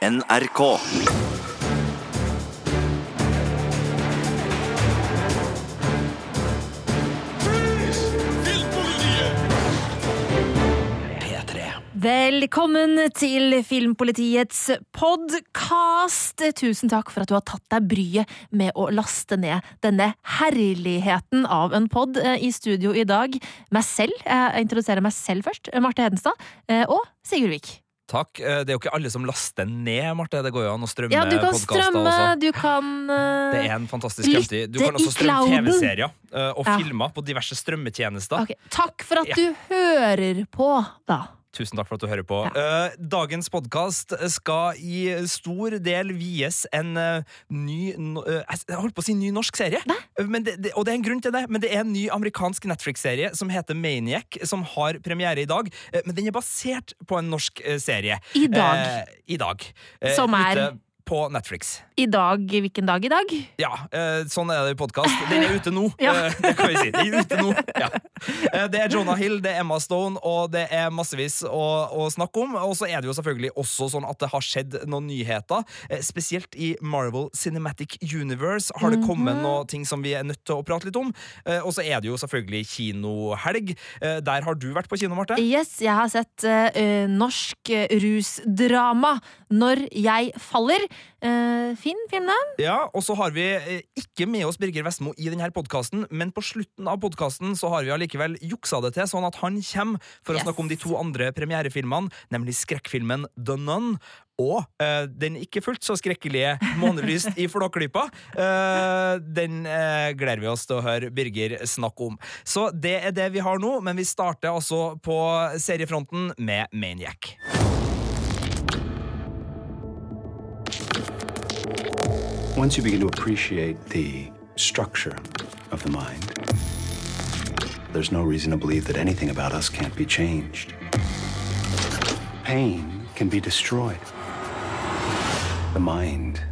NRK. Velkommen til Filmpolitiets podkast. Tusen takk for at du har tatt deg bryet med å laste ned denne herligheten av en pod i studio i dag. Meg selv, jeg introduserer meg selv først. Marte Hedenstad. eh, Og Sigurd Vik. Takk. Eh, Det er jo ikke alle som laster ned, Marte. Det går jo an å strømme Ja, du kan strømme, du kan uh, Det er en fantastisk fremtid. Du kan også strømme. TV-serier eh, og Ja. filmer på diverse strømmetjenester. ok, Takk for at Ja. du hører på, da. Tusen takk for at du hører på. Ja. dagens podkast skal i stor del vies en eh, ny eh, Jeg holdt på å si ny norsk serie, Eh, men det, det, og det er en grunn til det. Men det er en ny amerikansk Netflix-serie som heter Maniac, som har premiere i dag. Eh, men den er basert på en norsk eh, serie. I dag. Eh, I dag. Eh, Som er- Ute på Netflix. I dag, hvilken dag i dag? Ja, eh, sånn er det i podkast. Den er ute nå. Ja. eh, det kan vi si. Den er ute nå. Ja. Eh, det er Jonah Hill, det er Emma Stone, og det er massevis å, å snakke om. Og så er det jo selvfølgelig også sånn at det har skjedd noen nyheter. Spesielt i Marvel Cinematic Universe har det kommet mm -hmm. noen ting som vi er nødt til å prate litt om. Eh, og så er det jo selvfølgelig kinohelg. Der har du vært på kino, Marte. Yes, jeg har sett eh, norsk rusdrama Når jeg faller. Eh, fin filmnavn. Ja, og så har vi eh, ikke med oss Birger Vestmo i denne podkasten, men på slutten av podkasten så har vi allikevel juksa det til, sånn at han kommer for Yes. å snakke om de to andre premierefilmene, nemlig skrekkfilmen The Nun. Og uh, den ikke fullt så skrekkelige Månelyst i Flåklypa. Uh, den uh, gleder vi oss til å høre Birger snakke om. Så det er det vi har nå, men vi starter altså på seriefronten med Maniac. Once you begin to appreciate the structure of the mind, there's no reason to believe that anything about us can't be changed. Pain can be destroyed, the mind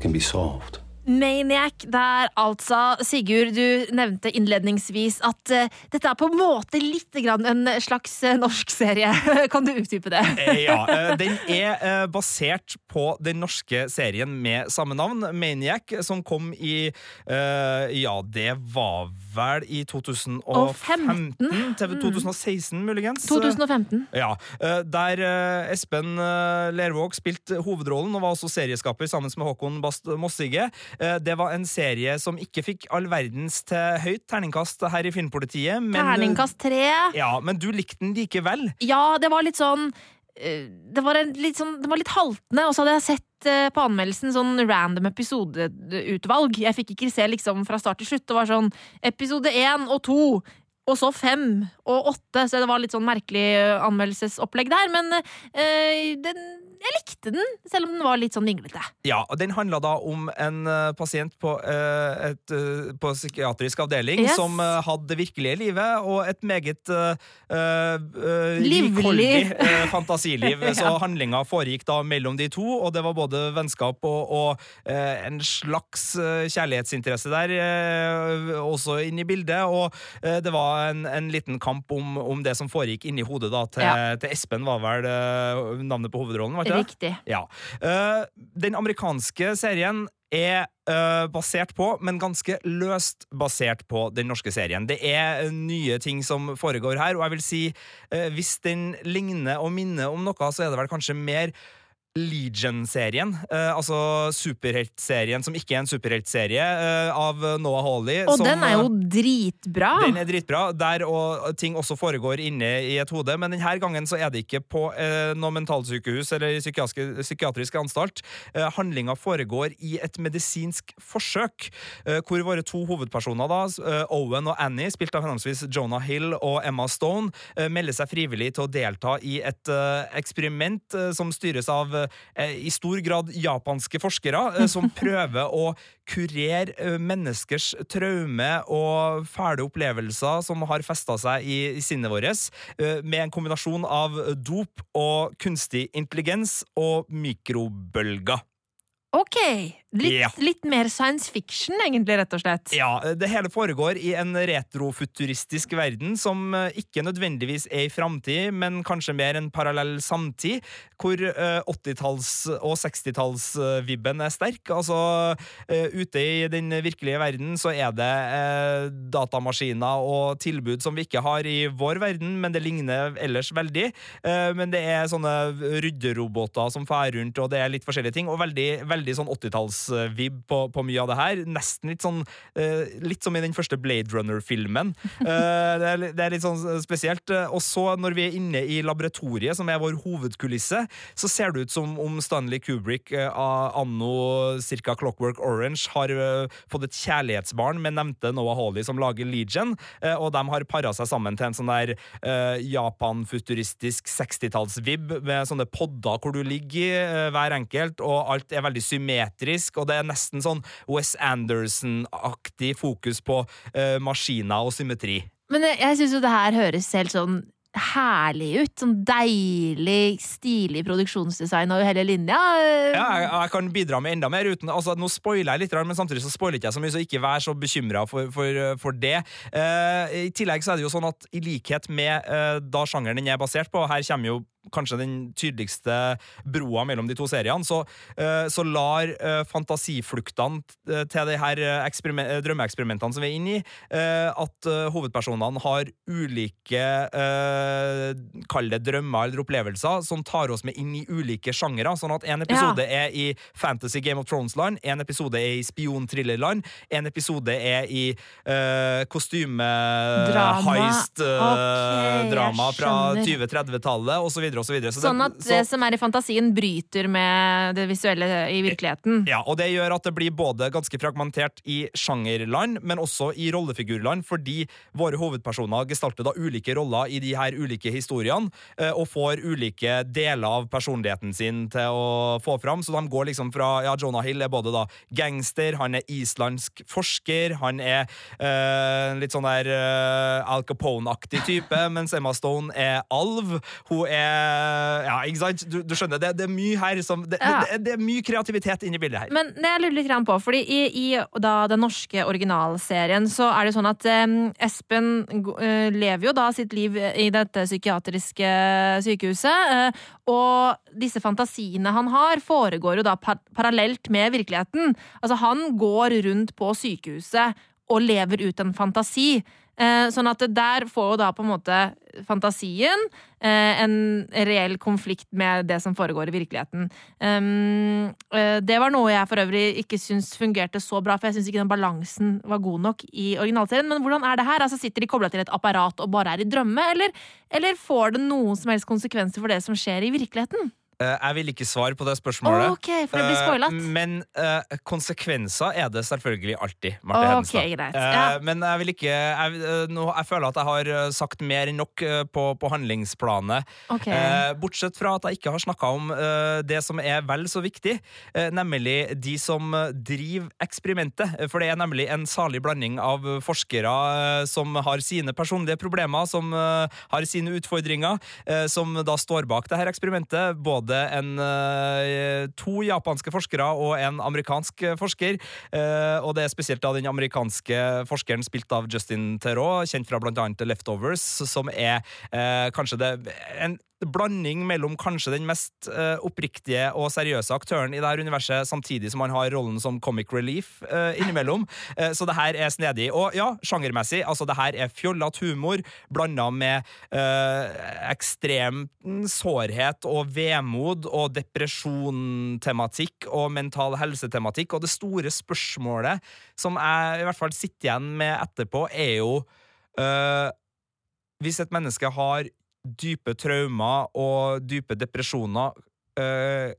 can be solved. Maniac, der altså Sigurd, du nevnte innledningsvis at uh, dette er på en måte litt grann en slags uh, norsk serie. kan du utdype det? Eh, Ja, uh, Den er basert på den norske serien med samme navn, Maniac, som kom i Ja, det var vel i 2015? Til 2016, muligens? 2015. Ja, eh, Der eh, Espen eh, Lervåg spilte hovedrollen og var også serieskaper sammen med Håkon Bast Mossige. Det var en serie som ikke fikk all verdens til høyt terningkast her i Filmpolitiet. Men, Terningkast tre. Ja, men du likte den likevel. Ja, det var litt sånn det var, litt sånn, det var litt haltende, og så hadde jeg sett eh, på anmeldelsen sånn random episodeutvalg. Jeg fikk ikke se liksom fra start til slutt. Det var sånn episode én og to, og så fem og åtte. Så det var litt sånn merkelig eh, anmeldelsesopplegg der. Men øh, den, jeg likte den, selv om den var litt sånn vinglete. Ja, og Den handla da om en uh, pasient på, uh, et, uh, på psykiatrisk avdeling Yes. som hadde det virkelige livet og et meget Livlig. fantasiliv. Så handlinga foregikk da mellom de to, og det var både vennskap og, og en slags kjærlighetsinteresse der også inne i bildet. Og det var en, en liten kamp om, om det som foregikk inni hodet da til, Ja. til Espen, var vel navnet på hovedrollen? var ikke? Riktig. Ja. Uh, den amerikanske serien er uh, basert på, men ganske løst basert på den norske serien. Det er eh, nye ting som foregår her, og jeg vil si uh, hvis den ligner og minner om noe, så er det vel kanskje mer Legion-serien, eh, altså superheltserien som ikke er en superheltserie, eh, av Noah Hawley. Og som, den er jo eh, dritbra! den er dritbra, der og ting også foregår inne i et hode, men denne gangen så er det ikke på eh, noe mentalsykehus eller psykiatrisk, psykiatrisk anstalt. Eh, handlinga foregår i et medisinsk forsøk, eh, hvor våre to hovedpersoner, da, eh, Owen og Annie, spilt av henholdsvis Jonah Hill og Emma Stone, eh, melder seg frivillig til å delta i et eksperiment som styres av i stor grad japanske forskere, eh, som prøver å kurere eh, menneskers traume og fæle opplevelser som har festa seg i, sinnet vårt, eh, med en kombinasjon av dop og kunstig intelligens og mikrobølger. Ok, Litt, Ja. litt mer science fiction, egentlig, rett og slett. Ja, det hele foregår i en retrofuturistisk verden som eh, ikke nødvendigvis er i framtid, men kanskje mer en parallell samtid, hvor eh, 80-talls- og 60-tallsvibben er sterk. Altså, eh, ute i den virkelige verden så er det eh, datamaskiner og tilbud som vi ikke har i vår verden, men det ligner ellers veldig. Eh, men det er sånne rydderoboter som farer rundt, og det er litt forskjellige ting, og veldig, veldig sånn 80-talls-vib på, på mye av det her. Nesten litt sånn eh, Litt som i den første Blade Runner-filmen. Eh, det, er, det er litt sånn spesielt. Og så, når vi er inne i laboratoriet, som er vår hovedkulisse, så ser det ut som om Stanley Kubrick eh, av anno cirka Clockwork Orange har fått et kjærlighetsbarn med nevnte Noah Hawley som lager Legion, og de har para seg sammen til en sånn der Japan-futuristisk 60-tallsvib med sånne podder hvor du ligger hver enkelt, og alt er veldig symmetrisk, og det er nesten sånn Wes Anderson-aktig fokus på uh, maskiner og symmetri. Men jeg, jeg syns jo det her høres helt sånn herlig ut. Sånn deilig, stilig produksjonsdesign over hele linja. Ja, jeg, jeg kan bidra med enda mer uten altså Nå spoiler jeg litt, men samtidig så spoiler ikke jeg så mye, så ikke vær så bekymra for, for, for det. Eh, I tillegg så er det jo sånn at i likhet med eh, da sjangeren den er basert på, her kommer jo kanskje den tydeligste broa mellom de to seriene, så, eh, så lar eh, fantasifluktene til de her eh, eksperime- eh, drømmeeksperimentene som vi er inne i, eh, at eh, hovedpersonene har ulike eh, Kall det drømmer eller opplevelser som tar oss med inn i ulike sjangere. Sånn at en episode er i fantasy Game of Thrones-land, en episode er i spion-thriller-land, en episode er i uh, kostyme-heist-drama jeg fra skjønner. 2030-tallet, osv. osv. Så videre. Sånn det- at så- det som er i fantasien, bryter med det visuelle i virkeligheten. Ja, og det gjør at det blir både ganske fragmentert i sjangerland, men også i rollefigurland, fordi våre hovedpersoner gestalter da ulike roller i de her ulike historiene, eh, og får ulike deler av personligheten sin til å få fram. Så de går liksom fra Ja, Jonah Hill er både da gangster, han er islandsk forsker, han er øh, litt sånn der øh, Al Capone-aktig type, mens Emma Stone er alv. Hun er Ja, ikke sant? Du, du skjønner, det, det er mye her som Det, Ja. det, det er mye kreativitet inni bildet her. Men det jeg lurer litt på, fordi i, i da, den norske originalserien så er det sånn at um, Espen uh, lever jo da sitt liv i dette psykiatriske sykehuset, uh, og disse fantasiene han har, foregår jo da par parallelt med virkeligheten. Altså, han går rundt på sykehuset og lever ut en fantasi. Eh, sånn at der får jo da på en måte fantasien eh, en reell konflikt med det som foregår i virkeligheten. Um, eh, det var noe jeg for øvrig ikke syns fungerte så bra, for jeg syns ikke den balansen var god nok i originalserien. Men hvordan er det her? Altså, sitter de kobla til et apparat og bare er i drømme, eller, eller får det noen som helst konsekvenser for det som skjer i virkeligheten? Eh, jeg vil ikke svare på det spørsmålet. Ok, for det blir Eh, spoilet. men eh, konsekvenser er det selvfølgelig alltid. Marte Ok, Hedenstad. greit. Eh, Ja. Men jeg vil ikke jeg, jeg føler at jeg har sagt mer enn nok på, på handlingsplanet. Okay. Bortsett fra at jeg ikke har snakka om det som er vel så viktig, nemlig de som driver eksperimentet. For det er nemlig en salig blanding av forskere som har sine personlige problemer, som har sine utfordringer, som da står bak det her eksperimentet. Både en, eh, to japanske forskere og en amerikansk forsker. Eh, og det er spesielt da den amerikanske forskeren spilt av Justin Theroux, kjent fra annet Leftovers, som er eh, kanskje det en blanding mellom kanskje den mest uh, oppriktige og seriøse aktøren i det her universet, samtidig som han har rollen som comic relief uh, innimellom. Uh, så det her er snedig. Og ja, sjangermessig, altså det her er fjollete humor blanda med ekstrem sårhet og vemod og depresjontematikk og mental helsetematikk. Og det store spørsmålet som jeg i hvert fall sitter igjen med etterpå, er jo Hvis et menneske har dype traumer og dype depresjoner, eh,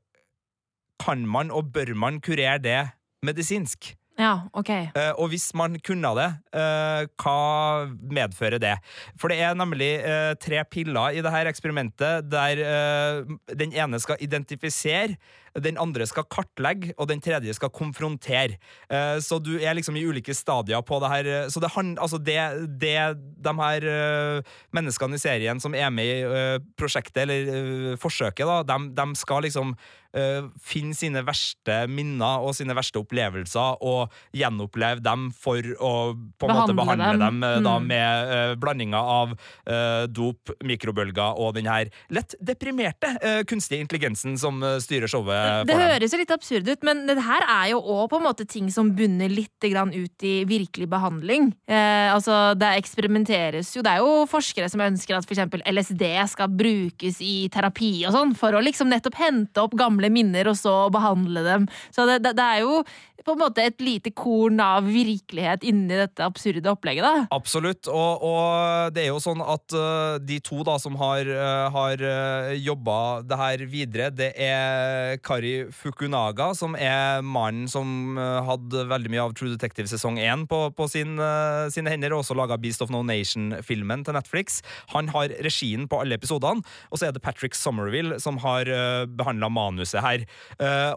kan man og bør man kurere det medisinsk? Ja, ok. Eh, og hvis man kunne det, eh, hva medfører det? For det er nemlig eh, tre piller i dette eksperimentet, der eh, den ene skal identifisere, den andre skal kartlegge, og den tredje skal konfrontere. Eh, så du er liksom i ulike stadier på det her. Så det, altså det, det de her eh, menneskene i serien som er med i eh, prosjektet, eller forsøket, da, de, de skal liksom uh, finne sine verste minner og sine verste opplevelser og gjenoppleve dem for å på en måte behandle dem, dem da, mm. med uh, blandinga av uh, dop, mikrobølger og den her lett deprimerte kunstige intelligensen som styrer showet. Det, det høres jo litt absurd ut, men det her er jo òg på en måte ting som bunner litt ut i virkelig behandling. altså, det eksperimenteres jo. Det er jo forskere som ønsker at f.eks. LSD skal brukes i terapi og sånn, for å liksom nettopp hente opp gamle minner og så behandle dem. Så det, det, det er jo på en måte et lite korn av virkelighet inni dette absurde opplegget. da. Absolutt, og, og det er jo sånn at uh, de to da som har, uh, har uh, jobba det her videre, det er Kari Fukunaga, som er mannen som uh, hadde veldig mye av True Detective sesong 1 på, på sin, sine hender, og også laga Beast of No Nation-filmen til Netflix. Han har regien på alle episodene, og så er det Patrick Somerville som har uh, behandla manuset her.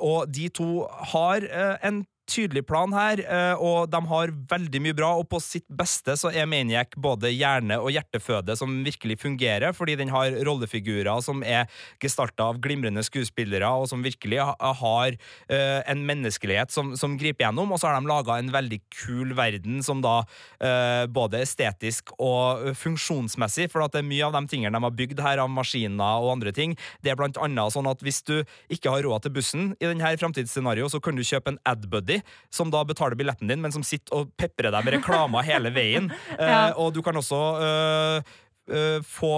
og de to har en tydelig plan her, eh, og de har veldig mye bra. Og på sitt beste så er Maniac både hjerne- og hjerteføde som virkelig fungerer, fordi den har rollefigurer som er gestalta av glimrende skuespillere, og som virkelig har uh, en menneskelighet som, som, griper gjennom. Og så har de laga en veldig kul verden som da uh, både estetisk og funksjonsmessig, for at det er mye av de tingene de har bygd her av maskiner og andre ting. Det er blant annet sånn at hvis du ikke har råd til bussen i denne framtidsscenarioet, så kan du kjøpe en AdBuddy som da betaler billetten din, men som sitter og peprer deg med reklamer hele veien. ja. uh, og du kan også uh, uh, få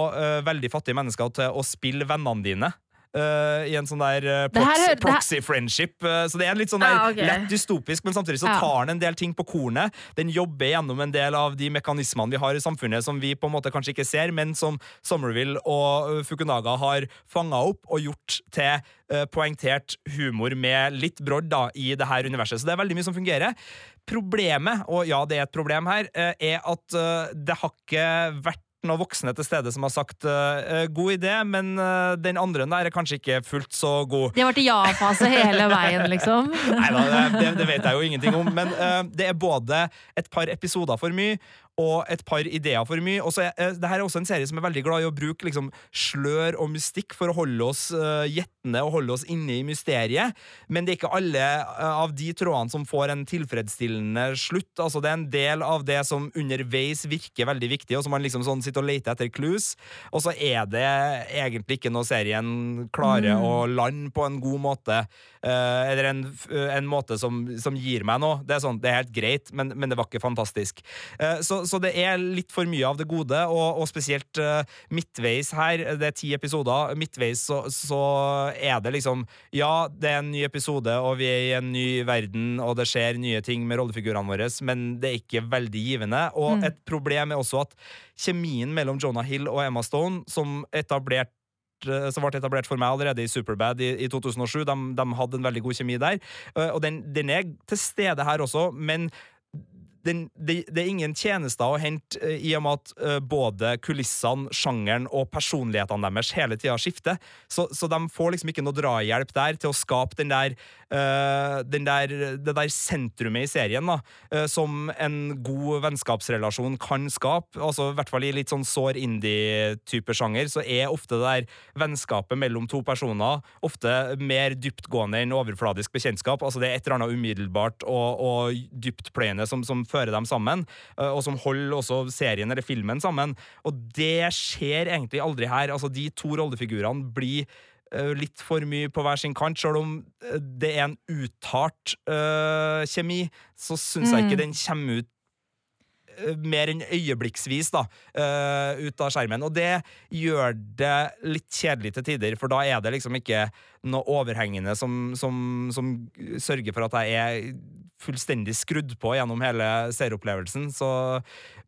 veldig fattige mennesker til å spille vennene dine. Uh, i en sånn der uh, proxy, her, proxy friendship. Uh, så det er litt sånn der, okay. lett dystopisk, men samtidig så tar den en del ting på kornet. Den jobber gjennom en del av de mekanismene vi har i samfunnet som vi på en måte kanskje ikke ser, men som Somerville og Fukunaga har fanga opp og gjort til poengtert humor med litt brodd da, i det her universet. Så det er veldig mye som fungerer. Problemet, og ja, det er et problem her, er at det har ikke vært noen voksne til stede som har sagt uh, 'god idé', men uh, den andre der er kanskje ikke fullt så god. De har vært i ja-fase hele veien, liksom? Nei da, det, det, vet jeg jo ingenting om. Men uh, det er både et par episoder for mye og et par ideer for mye. Og så er, uh, det her er også en serie som er veldig glad i å bruke liksom, slør og mystikk for å holde oss uh, gjettende og holde oss inne i mysteriet. Men det er ikke alle uh, av de trådene som får en tilfredsstillende slutt. Altså, det er en del av det som underveis virker veldig viktig, og som man liksom sånn sitter og leter etter clues. Og så er det egentlig ikke noe serien klarer mm. å lande på en god måte. eller en, en måte som, som, gir meg noe. Det er, sånn, det er helt greit, men, men det var ikke fantastisk. så så det er litt for mye av det gode, og, og spesielt uh, midtveis her, det er ti episoder, midtveis så, så, er det liksom Ja, det er en ny episode, og vi er i en ny verden, og det skjer nye ting med rollefigurene våre, men det er ikke veldig givende. Og mm. et problem er også at kjemien mellom Jonah Hill og Emma Stone, som etablert eh, som ble etablert for meg allerede i Superbad i, i 2007. De, de, hadde en veldig god kjemi der. Eh, og den, den, er til stede her også, men den, det, det, er ingen tjenester å hente uh, i og med at uh, både kulissene, sjangeren og personlighetene deres hele tida skifter. Så, så, de får liksom ikke noe drahjelp der til å skape den der, uh, den der det der sentrumet i serien da, som en god vennskapsrelasjon kan skape. Altså, I hvert fall i litt sånn sår indie-type sjanger, så er ofte det der vennskapet mellom to personer ofte mer dyptgående enn overfladisk bekjentskap. Altså, det er et eller annet umiddelbart og, og dyptpløyende som, som fører dem sammen, og som holder også serien eller filmen sammen. Og det skjer egentlig aldri her. Altså, de to rollefigurene blir litt for mye på hver sin kant. Selv om det er en uttalt uh, kjemi, så syns jeg ikke mm. den kommer ut mer enn øyeblikksvis da, uh, ut av skjermen. Og det gjør det litt kjedelig til tider, for da er det liksom ikke noe overhengende som, som, som sørger for at jeg er fullstendig skrudd på gjennom hele serieopplevelsen.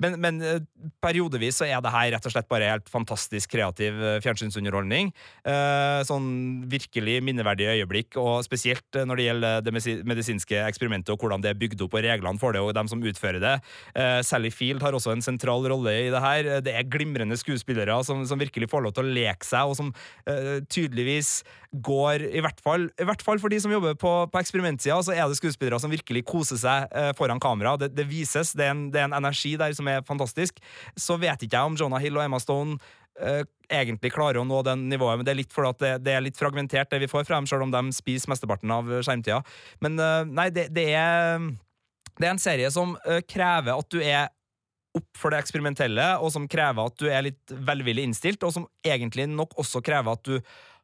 Men, men, eh, periodevis så er det her rett og slett bare helt fantastisk kreativ eh, fjernsynsunderholdning. Eh, sånn virkelig minneverdige øyeblikk, og spesielt når det gjelder det medisinske eksperimentet og hvordan det er bygd opp, og reglene for det, og dem som utfører det. Eh, Sally Field har også en sentral rolle i det her. Det er glimrende skuespillere som, som virkelig får lov til å leke seg, og som eh, tydeligvis går, i hvert fall, i hvert fall for de som jobber på, på eksperimentsida, så er det skuespillere som virkelig koser seg eh, foran kamera. Det, det vises, det er, en, det er en energi der som er fantastisk. Så vet ikke jeg om Jonah Hill og Emma Stone eh, egentlig klarer å nå den nivået, men det er litt fordi det, det er litt fragmentert, det vi får fra dem, selv om de spiser mesteparten av skjermtida. Men eh, nei, det, det er det er en serie som eh, krever at du er opp for det eksperimentelle, og som krever at du er litt velvillig innstilt, og som egentlig nok også krever at du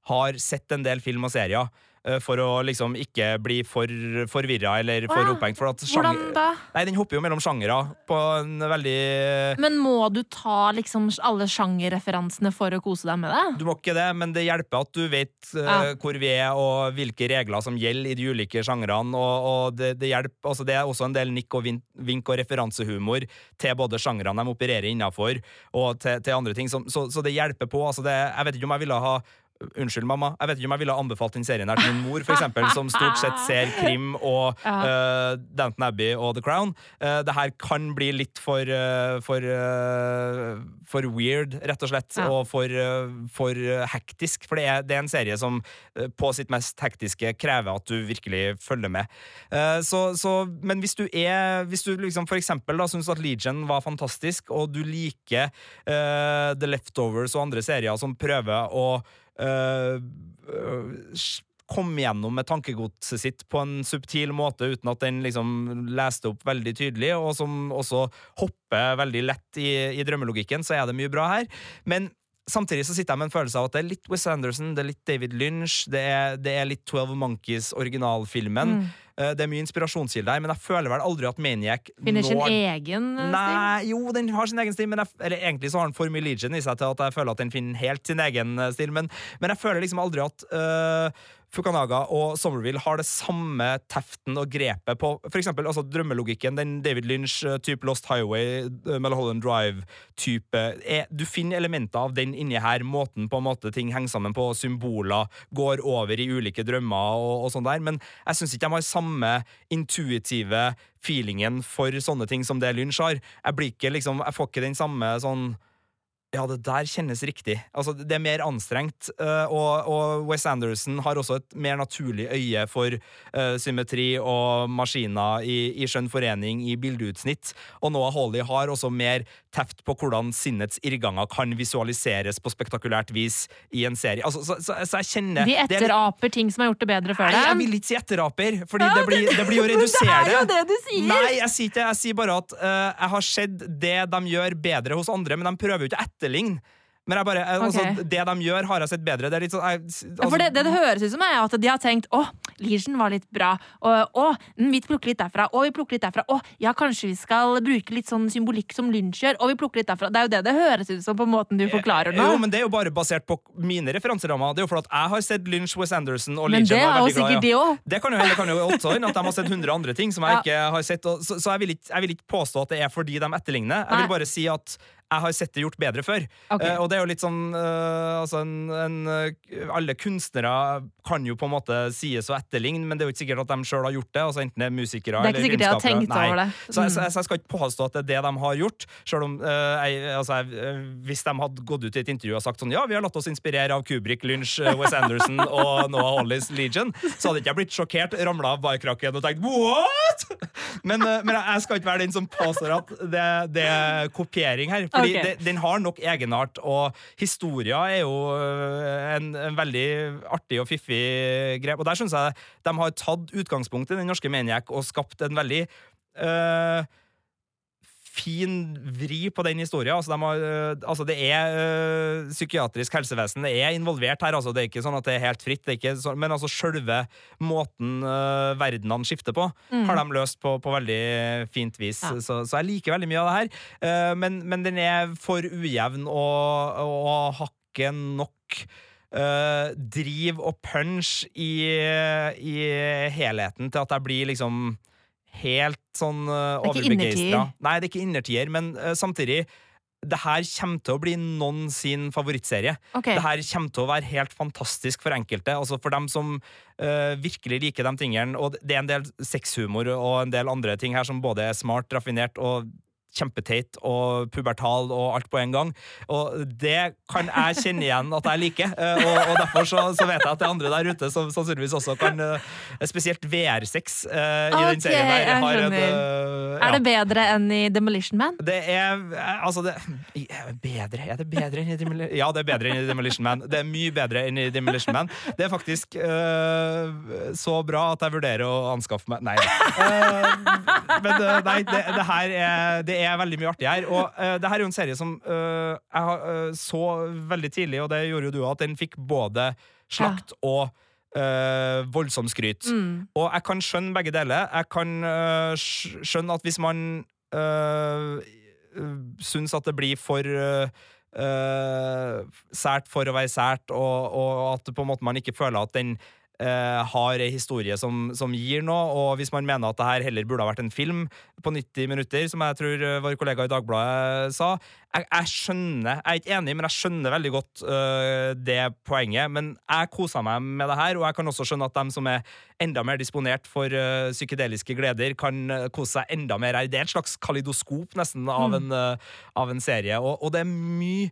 har sett en del film og serier. eh, For å liksom ikke bli for forvirra eller for ja. opphengt. For at Hvordan da? Nei, Den hopper jo mellom sjangere på en veldig Men må du ta liksom alle sjangerreferansene for å kose deg med det? Du må ikke det, men det hjelper at du vet eh, Ja. hvor vi er, og hvilke regler som gjelder i de ulike sjangrene. Og, og det, det, hjelper, altså det er også en del nikk og vink, vink og referansehumor til både sjangrene de opererer innafor, og til, til andre ting. Så, så, så det hjelper på. Altså det, jeg vet ikke om jeg ville ha Unnskyld, mamma. Jeg vet ikke om jeg ville anbefalt den serien her til min mor, for eksempel, som stort sett ser krim og uh, Downton Abbey og The Crown. Uh, det her kan bli litt for uh, for, uh, for weird, rett og slett, Ja. og for, for hektisk. For det er, det er en serie som på sitt mest hektiske krever at du virkelig følger med. Så, så, men hvis du er Hvis du liksom for eksempel syns at Legion var fantastisk, og du liker The Leftovers og andre serier som prøver å uh, uh, gjennom med tankegodset sitt på en subtil måte uten at den liksom leste opp veldig tydelig, og som også hopper veldig lett i, i drømmelogikken, så er det mye bra her. Men samtidig så sitter jeg med en følelse av at det er litt Wes Anderson, det er litt David Lynch, det er, det er litt Twelve Monkeys, originalfilmen. Mm. Eh, Det er mye inspirasjonskilde her, men jeg føler vel aldri at Maniac Finner sin når egen eh, stil? Nei, jo, den har sin egen stil, men jeg, eller egentlig så har den for mye Legion i seg til at jeg føler at den finner helt sin egen eh, stil, men, men jeg føler liksom aldri at øh, Fukanaga og Somerville har det samme teften og grepet på for eksempel altså drømmelogikken, den David Lynch-type Lost Highway, uh, Mulholland Drive-type. Du finner elementer av den inni her, måten på en måte ting henger sammen på, symboler, går over i ulike drømmer og, og sånn der, men jeg syns ikke de har samme intuitive feelingen for sånne ting som det Lynch har. Jeg blir ikke liksom, jeg får ikke den samme sånn ja, det der kjennes riktig. Altså, det er mer anstrengt, eh, og, og Wes Anderson har også et mer naturlig øye for uh, symmetri og maskiner i, i skjønn forening i bildeutsnitt. Og Noah Hawley har også mer teft på hvordan sinnets irrganger kan visualiseres på spektakulært vis i en serie. Altså, så, så, så jeg kjenner De det er litt- etteraper ting som har gjort det bedre før Nei, jeg vil ikke si etteraper, fordi det, blir, det blir å redusere Det er jo det du sier! Nei, jeg sier ikke Jeg sier bare at uh, jeg har sett det de gjør bedre hos andre, men de prøver jo ikke å etterligne. Men jeg bare, eh, altså, det de gjør, har jeg sett bedre. Det er sånn jeg, altså, For det, det det høres ut som, er at de har tenkt å, Legion var litt bra. Og, å, mm, vi plukker litt derfra. Og vi plukker litt derfra. Å, ja, kanskje vi skal bruke litt sånn symbolikk som Lynch gjør. Og vi plukker litt derfra. Det er jo det det høres ut som på måten du forklarer nå. Jo, men Det er jo bare basert på mine referanserammer. Det er jo for at jeg har sett Lynch, West Anderson og Men det er jo sikkert de òg. Det kan jo det kan jo også hende at de har sett 100 andre ting som jeg Ja. ikke har sett. Og, så så jeg, vil ikke, jeg vil ikke påstå at det er fordi de etterligner. Jeg vil bare si at jeg har sett det gjort bedre før. Okay. Eh, og det er jo litt sånn eh, altså en, en, eh, Alle kunstnere kan jo på en måte sies å etterligne, men det er jo ikke sikkert at de sjøl har gjort det. Altså Enten det er musikere Det er ikke eller over det. Så, jeg, så, Mm. jeg, så jeg skal ikke påstå at det er det de har gjort. Selv om eh, jeg, altså, jeg, Hvis de hadde gått ut i et intervju og sagt sånn Ja, vi har latt oss inspirere av Kubrick, Lynch, Wes Anderson og Noah Hollies Legion, så hadde ikke jeg blitt sjokkert, ramla av barkrakken og tenkt What?! Men, men jeg skal ikke være den som påstår at det, det er kopiering her. Fordi okay. det, den har nok egenart, og historia er jo øh, en, en veldig artig og fiffig grep. Og der syns jeg de har tatt utgangspunkt i den norske Maniac og skapt en veldig øh, fin vri på den historien. Altså, de har, øh, altså det er øh, psykiatrisk helsevesen det er involvert her. Altså, det er ikke sånn at det er helt fritt. Det er ikke men altså selve måten øh, verdenene skifter på, har de løst på, på veldig fint vis. Ja. Så, så jeg liker veldig mye av det her. uh, men, men den er for ujevn og, og hakket nok Uh, driv og punch i, i helheten til at jeg blir liksom helt sånn uh, er overbegeistra. Nei, det er ikke innertier, men uh, samtidig det her kommer til å bli noen sin favorittserie. Okay. Det her kommer til å være helt fantastisk for enkelte. Altså For dem som uh, virkelig liker de tingene. Og det er en del sexhumor og en del andre ting her som både er smart, raffinert og kjempeteit og pubertal og alt på en gang. Og det kan jeg kjenne igjen at jeg liker, eh, og, og derfor så, så, vet jeg at det er andre der ute som sannsynligvis også kan eh, Spesielt VR6 uh, i den serien der. Jeg har en, uh, ja. Er det bedre enn i Demolition Man? det er Altså, det bedre Er det bedre enn i Demolition Ja, det er bedre enn i Demolition Man. Det er mye bedre enn i Demolition Man. Det er faktisk uh, så bra at jeg vurderer å anskaffe meg Nei men nei, det, det her er, det er veldig mye artig her. Og uh, det her er jo en serie som uh, jeg øh, så veldig tidlig, og det gjorde jo du at den fikk både slakt og øh, voldsom skryt. Mm. Og jeg kan skjønne begge deler. Jeg kan skjønne at hvis man øh, syns at det blir for sært for å være sært, og, og at på en måte man ikke føler at den øh, har ei historie som, som gir noe, og hvis man mener at det her heller burde ha vært en film på 90 minutter, som jeg tror øh, vår kollega i Dagbladet sa Jeg, jeg skjønner, jeg er ikke enig, men jeg skjønner veldig godt uh, det poenget. Men jeg koser meg med det her, og jeg kan også skjønne at dem som er enda mer disponert for uh, psykedeliske gleder, kan kose seg enda mer her. Det er et slags kaleidoskop nesten av, en, uh, av en serie, og, og det er mye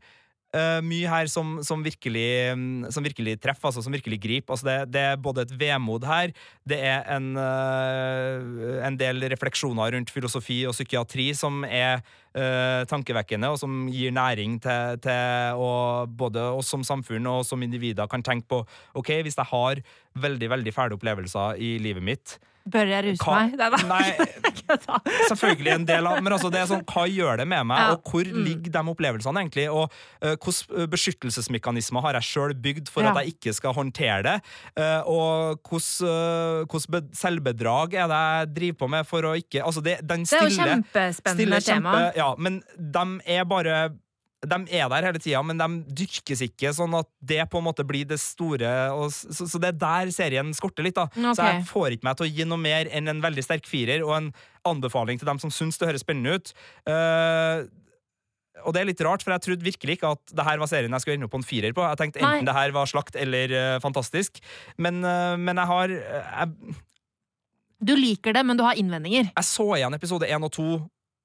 Uh, mye her som, som, virkelig, mm, som virkelig treffer, altså som virkelig griper. Altså det, det er både et vemod her, det er en, uh, en del refleksjoner rundt filosofi og psykiatri som er uh, tankevekkende, og som gir næring til, til både oss som samfunn og som individer kan tenke på OK, hvis jeg har veldig, veldig fæle opplevelser i livet mitt Bør jeg ruse hva- meg? Nei, nei. Selvfølgelig en del av Men altså, det er sånn, hva gjør det med meg, Ja. og hvor Mm. ligger de opplevelsene egentlig? Og uh, hvilke beskyttelsesmekanismer har jeg sjøl bygd for Ja. at jeg ikke skal håndtere det? Uh, og hvilke uh, selvbedrag er det jeg driver på med for å ikke Altså, det, den Det er jo kjempespennende stille tema. Ja, men de er bare de er der hele tida, men de dyrkes ikke sånn at det på en måte blir det store. Og, så, så det er der serien skorter litt. da Så jeg får ikke meg til å gi noe mer enn en veldig sterk firer og en anbefaling til dem som syns det høres spennende ut. Uh, og det er litt rart, for jeg trodde virkelig ikke at det her var serien jeg skulle ende opp på en firer på. Jeg tenkte enten Nei. det her var slakt eller uh, fantastisk. Men, uh, men jeg har jeg, Du liker det, men du har innvendinger. jeg så igjen episode én og to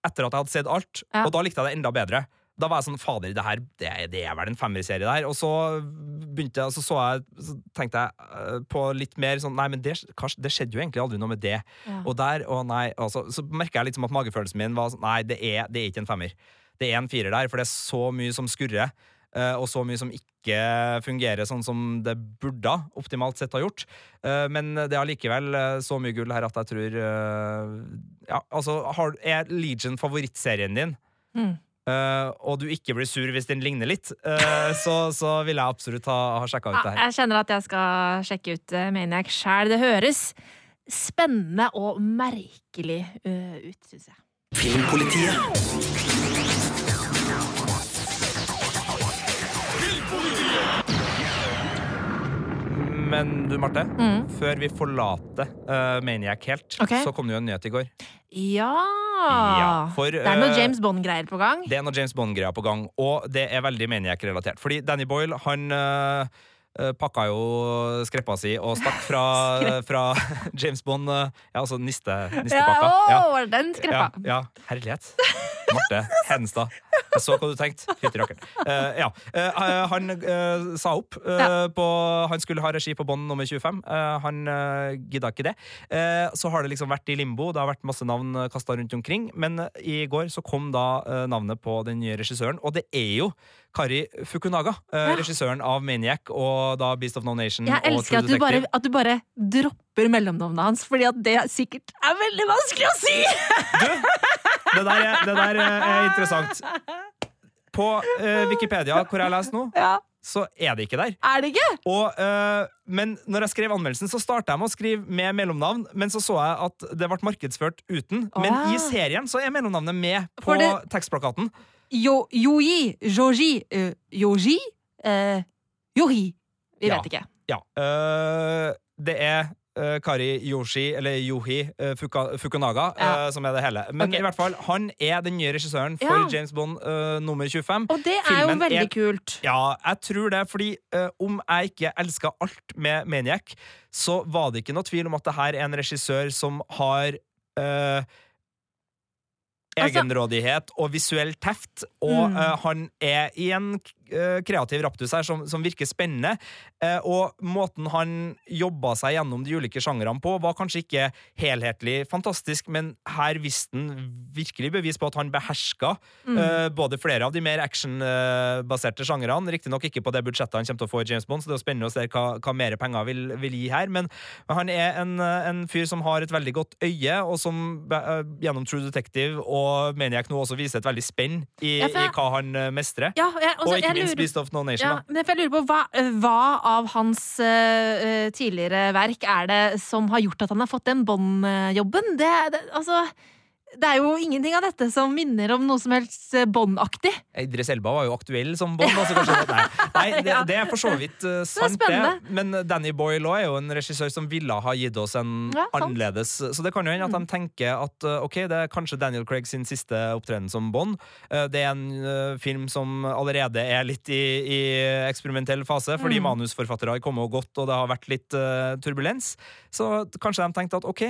etter at jeg hadde sett alt, Ja. og da likte jeg det enda bedre. Da var jeg sånn, fader, det her det, det er vel en femmerserie der. Og så begynte jeg, så, så jeg, så tenkte jeg eh, på litt mer sånn Nei, men det, det skjedde jo egentlig aldri noe med det. Ja. Og der, og nei, altså, så merker jeg litt som at magefølelsen min var sånn Nei, det er, det er ikke en femmer. Det er en firer der, for det er så mye som skurrer. eh, og så mye som ikke fungerer sånn som det burde optimalt sett ha gjort. Eh, men det er allikevel så mye gull her at jeg tror Ja, altså, er Legion favorittserien din? Mm. Eh, og du ikke blir sur hvis den ligner litt, uh, så, så vil jeg absolutt ha, ha sjekka ut Ja, det her. jeg kjenner at jeg skal sjekke ut uh, Maniac sjæl. Det høres spennende og merkelig uh, ut, syns jeg. Filmpolitiet. Men du, Marte, Mm. før vi forlater uh, Maniac helt, okay. så kom det jo en nyhet i går. Ja! Ja, for, det er noe uh, James Bond-greier på gang. Det er noe James Bond-greier på gang, og det er veldig Maniac-relatert. Fordi Danny Boyle, han øh, øh, pakka jo skreppa si og stakk fra, fra James Bond Ja, altså niste, Ja, nistepakka. å, Ja, var det den ja, skreppa? ja. Herlighet. Marte Henstad. Jeg så hva du tenkte. Fytti. Eh, ja. uh, han uh, sa opp på Han skulle ha regi på bånd nummer 25. Eh, han uh, gidda ikke det. Så har det liksom vært i limbo. Det har vært masse navn kasta rundt omkring. Men i går så kom da navnet på den nye regissøren, og det er jo Kari Fukunaga. Ja. Regissøren av Maniac og da Beast of No Nation. Jeg elsker at du, bare, at du bare dropper mellomnavnet hans, fordi at det sikkert er veldig vanskelig å si! Det der er, det der er interessant. På uh, Wikipedia, hvor jeg leser nå, Ja, så er det ikke der. Er det ikke? Og, uh, men når jeg skrev anmeldelsen, så starta jeg med å skrive med mellomnavn, men så så jeg at det ble markedsført uten. Men Ah. i serien så er mellomnavnet med på det- tekstplakaten. Yo, Yoji, Joji, uh, Yoji, uh, Yohi. Vi Ja. vet ikke. Ja. det er Kari Yoshi, eller Yohi Fuka, Fukunaga, Ja. øh, som er det hele. Men okay. i hvert fall, han er den nye regissøren for Ja. James Bond uh, nummer 25. Og det er jo veldig er- kult. Ja, jeg tror det, fordi uh, om jeg ikke elska alt med Maniac, så var det ikke noe tvil om at det her er en regissør som har eh, Altså- egenrådighet og visuell teft, og Mm. eh, han er i en eh, kreativ raptus her som, som virker spennende. Eh, og måten han jobba seg gjennom de ulike sjangrene på, var kanskje ikke helhetlig fantastisk, men her viste han virkelig bevis på at han beherska Mm. eh, både flere av de mer actionbaserte sjangrene. Riktignok ikke på det budsjettet han kommer til å få i James Bond, så det er jo spennende å se hva, hva mer penger vil, vil gi her. Men han er en, eh, en fyr som har et veldig godt øye, og som eh, gjennom True Detective og Maniac nå også viser et veldig spenn i, Ja, jeg- i hva han eh, mestrer. Ja, jeg, også, og ikke minst Beast of No Nation. Ja, men jeg lurer på hva, hva av hans uh, tidligere verk er det som har gjort at han har fått den Bond-jobben? Det, det, altså, det er jo ingenting av dette som minner om noe som helst eh, Bond-aktig. Idris Elba var jo aktuell som Bond. Altså nei, nei det, det er for så vidt uh, sant, det. det. Men Danny Boyle også er jo en regissør som ville ha gitt oss en Ja. Mm. annerledes Så det kan jo hende at de tenker at uh, ok, det er kanskje Daniel Craig sin siste opptreden som Bond. Uh, Det er en eh, film som allerede er litt i, i eksperimentell fase, fordi Mm. manusforfattere har kommet og gått, og det har vært litt eh, turbulens. Så kanskje de tenkte at ok,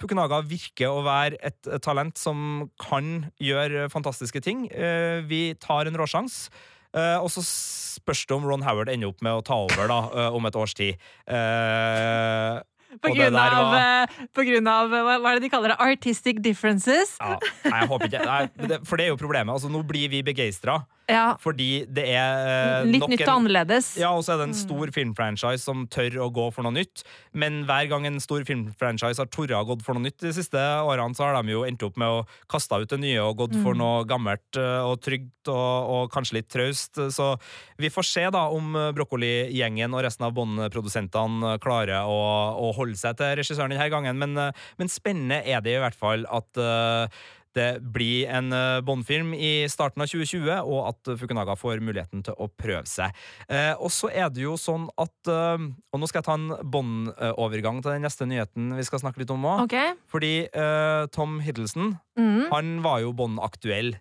Fukunaga virker å være et talent som kan gjøre fantastiske ting. Eh, Vi tar en råsjans. Uh, og så spørs det om Ron Howard ender opp med å ta over da, uh, om et års tid. Eh, På grunn, av, var- eh, på grunn av eh, hva er det de kaller det? Artistic differences. ja, nei, jeg håper ikke nei, det, For det er jo problemet. Altså, nå blir vi begeistra Ja, fordi det er eh, Litt nytt og en annerledes. Ja, og så er det en stor filmfranchise som tør å gå for noe nytt. Men hver gang en stor filmfranchise har torra gått for noe nytt de siste årene, så har de jo endt opp med å kaste ut det nye og gått for noe gammelt eh, og trygt og, og kanskje litt traust. Så vi får se da om eh, Brokkoli-gjengen og resten av Bond-produsentene klarer å, å holde seg til regissøren denne gangen. Men, eh, men spennende er det i hvert fall at eh, det blir en eh, Bond-film i starten av 2020, og at Fukunaga får muligheten til å prøve seg. Eh, og så er det jo sånn at eh, Og nå skal jeg ta en Bond-overgang til den neste nyheten vi skal snakke litt om òg. Okay. Fordi eh, Tom Hiddleston, Mm. han var jo Bond-aktuell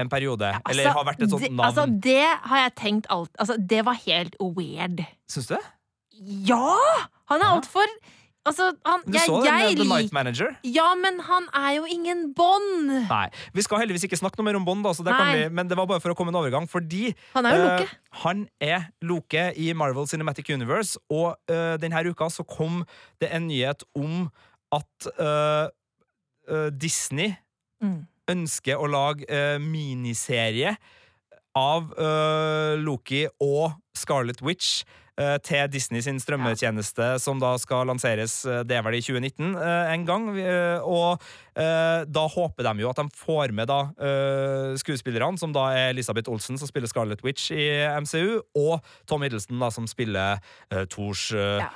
en periode. Altså, eller har vært et sånt det, navn. Altså, det har jeg tenkt alt Altså, det var helt weird. Syns du det? Ja! Han er Ja. Altså, han Du jeg, så det med The Night Manager? Ja, men han er jo ingen Bond! Nei. Vi skal heldigvis ikke snakke noe mer om Bond, da, så det kan vi, men det var bare for å komme en overgang. Fordi Han er jo Loke. Uh, han er Loke i Marvel Cinematic Universe, og uh, denne uka så kom det en nyhet om at uh, eh, Disney Mm. ønsker å lage eh, miniserie av eh, Loki og Scarlet Witch. Eh, til Disney sin strømmetjeneste, som da skal lanseres eh, det er vel i 2019 eh, en gang. og da håper de jo at de får med da skuespillerne, som da er Elisabeth Olsen, som spiller Scarlet Witch i MCU, og Tom Hiddleston, da, som spiller uh, Thors Ja.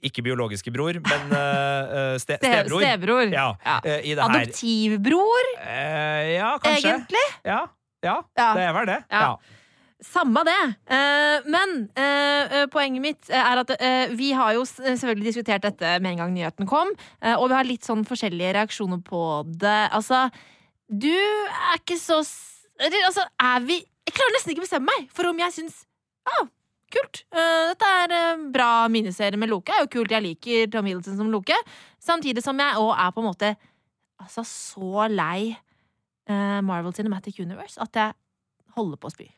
ikke biologiske bror, men eh, ste Ste- stebror. Stebror. Ja, Ja. i det. Adoptivbror, Uh, ja, kanskje. egentlig. Ja, ja, Ja. det er vel det. Ja. Samme det. Eh, men eh, eh, poenget mitt er at vi har jo selvfølgelig diskutert dette med en gang nyheten kom, og vi har litt sånn forskjellige reaksjoner på det. Altså, du er ikke så altså, er vi Jeg klarer nesten ikke å bestemme meg for om jeg syns Ja, kult. Dette er bra miniserie med Loke. er jo kult. Jeg liker Tom Hiddleston som Loke. Samtidig som jeg òg er på en måte altså så lei Marvel Cinematic Universe at jeg holder på å spy.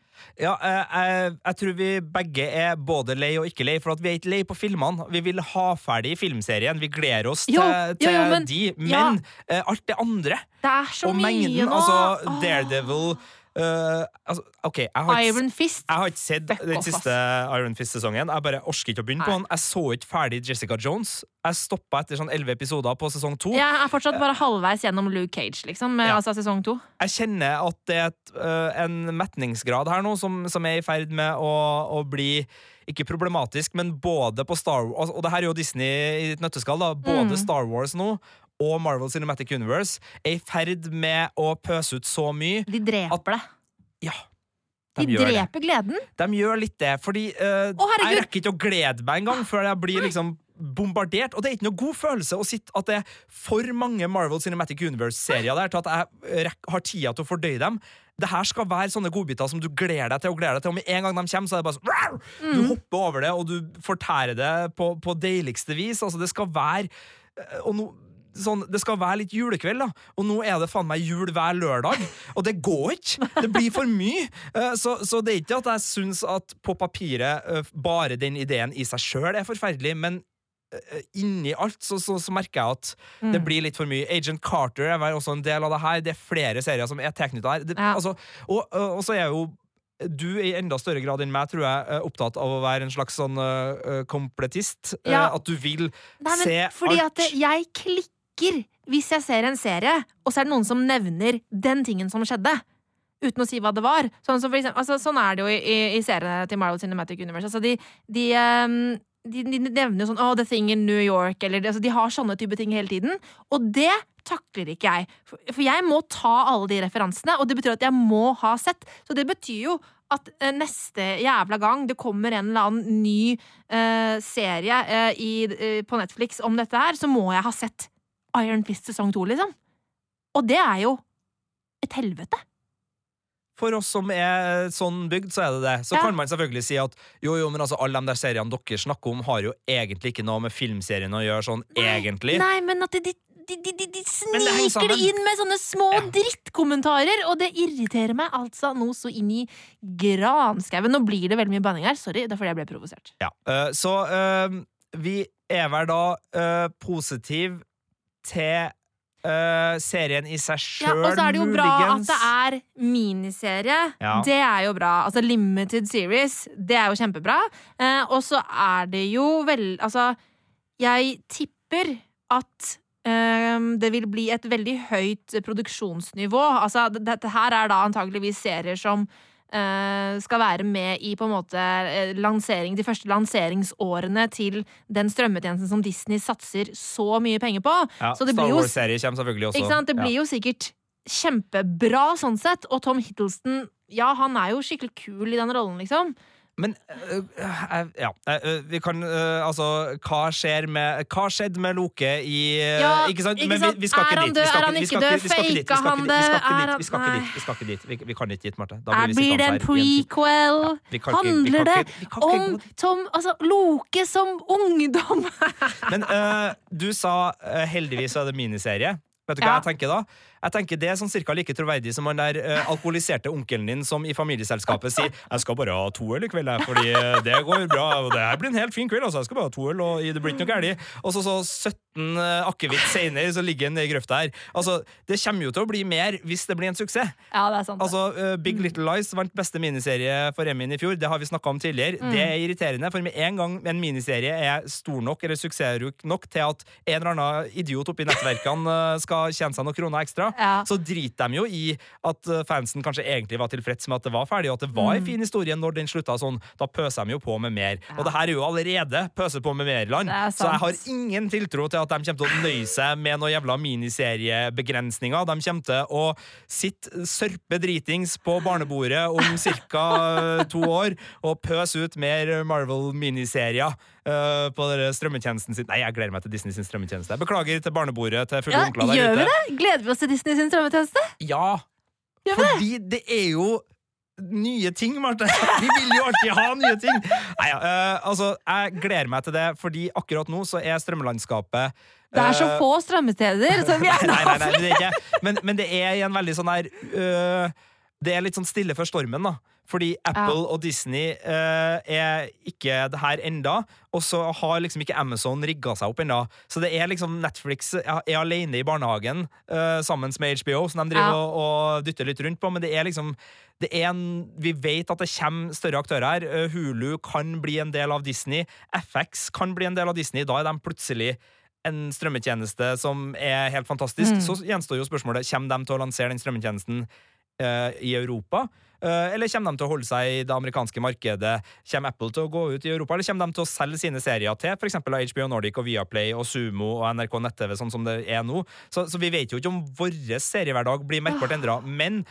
Ja, eh, jeg, jeg tror vi begge er både lei og ikke lei, for at vi er ikke lei på filmene. Vi vil ha ferdig filmserien. Vi gleder oss Jo, til, til jo, men- de. Men ja. eh, alt det andre, Det og mengden nå! Altså. Daredevil eh, altså, okay, jeg har, ikke, Iron Fist. jeg har ikke sett den siste Iron Fist-sesongen. Jeg bare orsker ikke å begynne på den. Jeg så ikke ferdig Jessica Jones. Jeg stoppa etter sånn elleve episoder på sesong to. Jeg er fortsatt bare halvveis gjennom Luke Cage, liksom. Ja. Altså sesong to. jeg kjenner at det er et, uh, en metningsgrad her nå som, som er i ferd med å, å bli ikke problematisk, men både på Star Wars Og det her er jo Disney i et nøtteskall. da Både Mm. Star Wars nå og Marvel Cinematic Universe er i ferd med å pøse ut så mye. De dreper det. Ja, De, de, dreper det. gleden. De gjør litt det, fordi uh, Å, jeg rekker ikke å glede meg engang før jeg blir liksom bombardert. Og det er ikke noe god følelse å sitte at det er for mange Marvel Cinematic Universe-serier der til at jeg har tida til å fordøye dem. Det her skal være sånne godbiter som du gleder deg til og gleder deg til. Og med en gang de kommer, så er det bare sånn Mm. Du hopper over det, og du fortærer det på, på deiligste vis. Altså, det skal være øh, Og nå sånn, det skal være litt julekveld, da. Og nå er det faen meg jul hver lørdag. Og det går ikke! Det blir for mye. Eh, så, så det er ikke at jeg syns at på papiret eh, bare den ideen i seg sjøl er forferdelig, men eh, inni alt så, så, så merker jeg at Mm. det blir litt for mye. Agent Carter er også en del av det her. Det er flere serier som er tilknytta her. Det, Ja. altså, og, og så er jo du i enda større grad enn meg, tror jeg, er opptatt av å være en slags sånn uh, kompletist. Ja. Uh, at du vil Nei, men se fordi alt. at jeg klikker hvis jeg ser en serie, og så er det noen som nevner den tingen som skjedde. Uten å si hva det var. Sånn, for eksempel, altså, sånn er det jo i, i, i seriene til Marvel Cinematic Universe. Altså, de, de, ehm, de, de nevner jo sånn oh, The Thing in New York, eller altså, De har sånne type ting hele tiden. Og det takler ikke jeg. For jeg må ta alle de referansene, og det betyr at jeg må ha sett. Så det betyr jo at eh, neste jævla gang det kommer en eller annen ny uh, serie uh, i, uh, på Netflix om dette her, så må jeg ha sett Iron Fist sesong to, liksom. Og det er jo et helvete. For oss som er sånn bygd, så er det det. Så Ja. kan man selvfølgelig si at jo, jo, men altså, alle de der seriene dere snakker om, har jo egentlig ikke noe med filmserien å gjøre, sånn egentlig. Nei, men at de, de, de, de, sniker det inn med sånne små Ja. drittkommentarer, og det irriterer meg altså noe så inn i granskauen. Nå blir det veldig mye banning her. Sorry, det er fordi jeg ble provosert. Ja. uh, så uh, vi er vel da uh, positiv til Uh, serien i seg Ja, og så er det jo bra at det er miniserie. Ja. Det er jo bra. Altså limited series, det er jo kjempebra. Uh, og så er det jo vel Altså, jeg tipper at eh, det vil bli et veldig høyt produksjonsnivå. Altså, dette her er da antageligvis serier som skal være med i på en måte eh, lansering, de første lanseringsårene til den strømmetjenesten som Disney satser så mye penger på. Ja, Så det Star Wars-serie kommer selvfølgelig også. Det blir jo sikkert kjempebra sånn sett, og Tom Hiddleston ja, han er jo skikkelig kul i den rollen, liksom. Men øh, øh, ja, øh, vi kan Altså, hva skjer med Hva skjedde med Loke i Ja, Ikke sant? Men vi, vi skal ikke dit. Er han ikke død? ikke han det? Vi skal ikke dit. Vi skal ikke dit. Vi, vi kan ikke dit, Marte. Da blir blir det en prequel? Ja, Handler det om. Tom Altså, Loke som ungdom? Men øh, du sa øh, heldigvis er det miniserie. Vet du hva Ja. jeg tenker da? Jeg tenker Det er sånn cirka like troverdig som han der øh, alkoholiserte onkelen din som i familieselskapet sier 'Jeg skal bare ha to øl i kveld, jeg, fordi øh, det går bra.' Og det her blir en helt fin kveld, altså. Jeg skal bare ha to øl, og det blir ikke noe galt. Og så, så 17 øh, akevitt seinere, så ligger han i grøfta her. Altså, Det kommer jo til å bli mer hvis det blir en suksess. Ja, det er sant. Altså, uh, Big Little Lies vant beste miniserie for Emmy i fjor. Det har vi snakka om tidligere. Mm. Det er irriterende, for med en gang en miniserie er stor nok eller suksessrik nok til at en eller annen idiot oppi nettverkene skal tjene seg noen kroner ekstra, Ja. så driter de jo i at uh, fansen kanskje egentlig var tilfreds med at det var ferdig, og at det var en Mm. fin historie når den slutta sånn. Da pøser de jo på med mer. Og det her er jo allerede pøser på med mer-land, er så jeg har ingen tiltro til at de kommer til å nøye seg med noen jævla miniseriebegrensninger. De kommer til å sitte sørpe dritings på barnebordet om ca. to år og pøse ut mer Marvel-miniserier eh, på strømmetjenesten sin. Nei, jeg gleder meg til Disney sin strømmetjeneste. Jeg beklager til barnebordet til fulle ja, onkler der gjør vi det? Gleder vi oss til Disney sin strømmetjeneste? Ja, Gjør vi det? fordi det er jo nye ting, Marte. Vi vil jo alltid ha nye ting. Nei, ja, uh, altså, jeg gleder meg til det, fordi akkurat nå så er strømmelandskapet Det er så eh, få strømmesteder som vi gjerne har er ikke. Men, men det er i en veldig sånn her uh, Det er litt sånn stille før stormen, da. Fordi Apple og Disney uh, er ikke det her enda, og så har liksom ikke Amazon rigga seg opp ennå. Så det er liksom Netflix er alene i barnehagen uh, sammen med HBO, som de driver og, og dytter litt rundt på, men det er liksom det er en, vi vet at det kommer større aktører her. Uh, Hulu kan bli en del av Disney. FX kan bli en del av Disney. Da er de plutselig en strømmetjeneste som er helt fantastisk. Mm. Så gjenstår jo spørsmålet Kommer de til å lansere den strømmetjenesten i Europa. Eh, eller kommer de til å holde seg i det amerikanske markedet? Kommer Apple til å gå ut i Europa, eller kommer de til å selge sine serier til f.eks. HBO Nordic og Viaplay og Sumo og NRK nett-TV, sånn som det er nå? Så, så vi vet jo ikke om vår seriehverdag blir merkbart endra. Men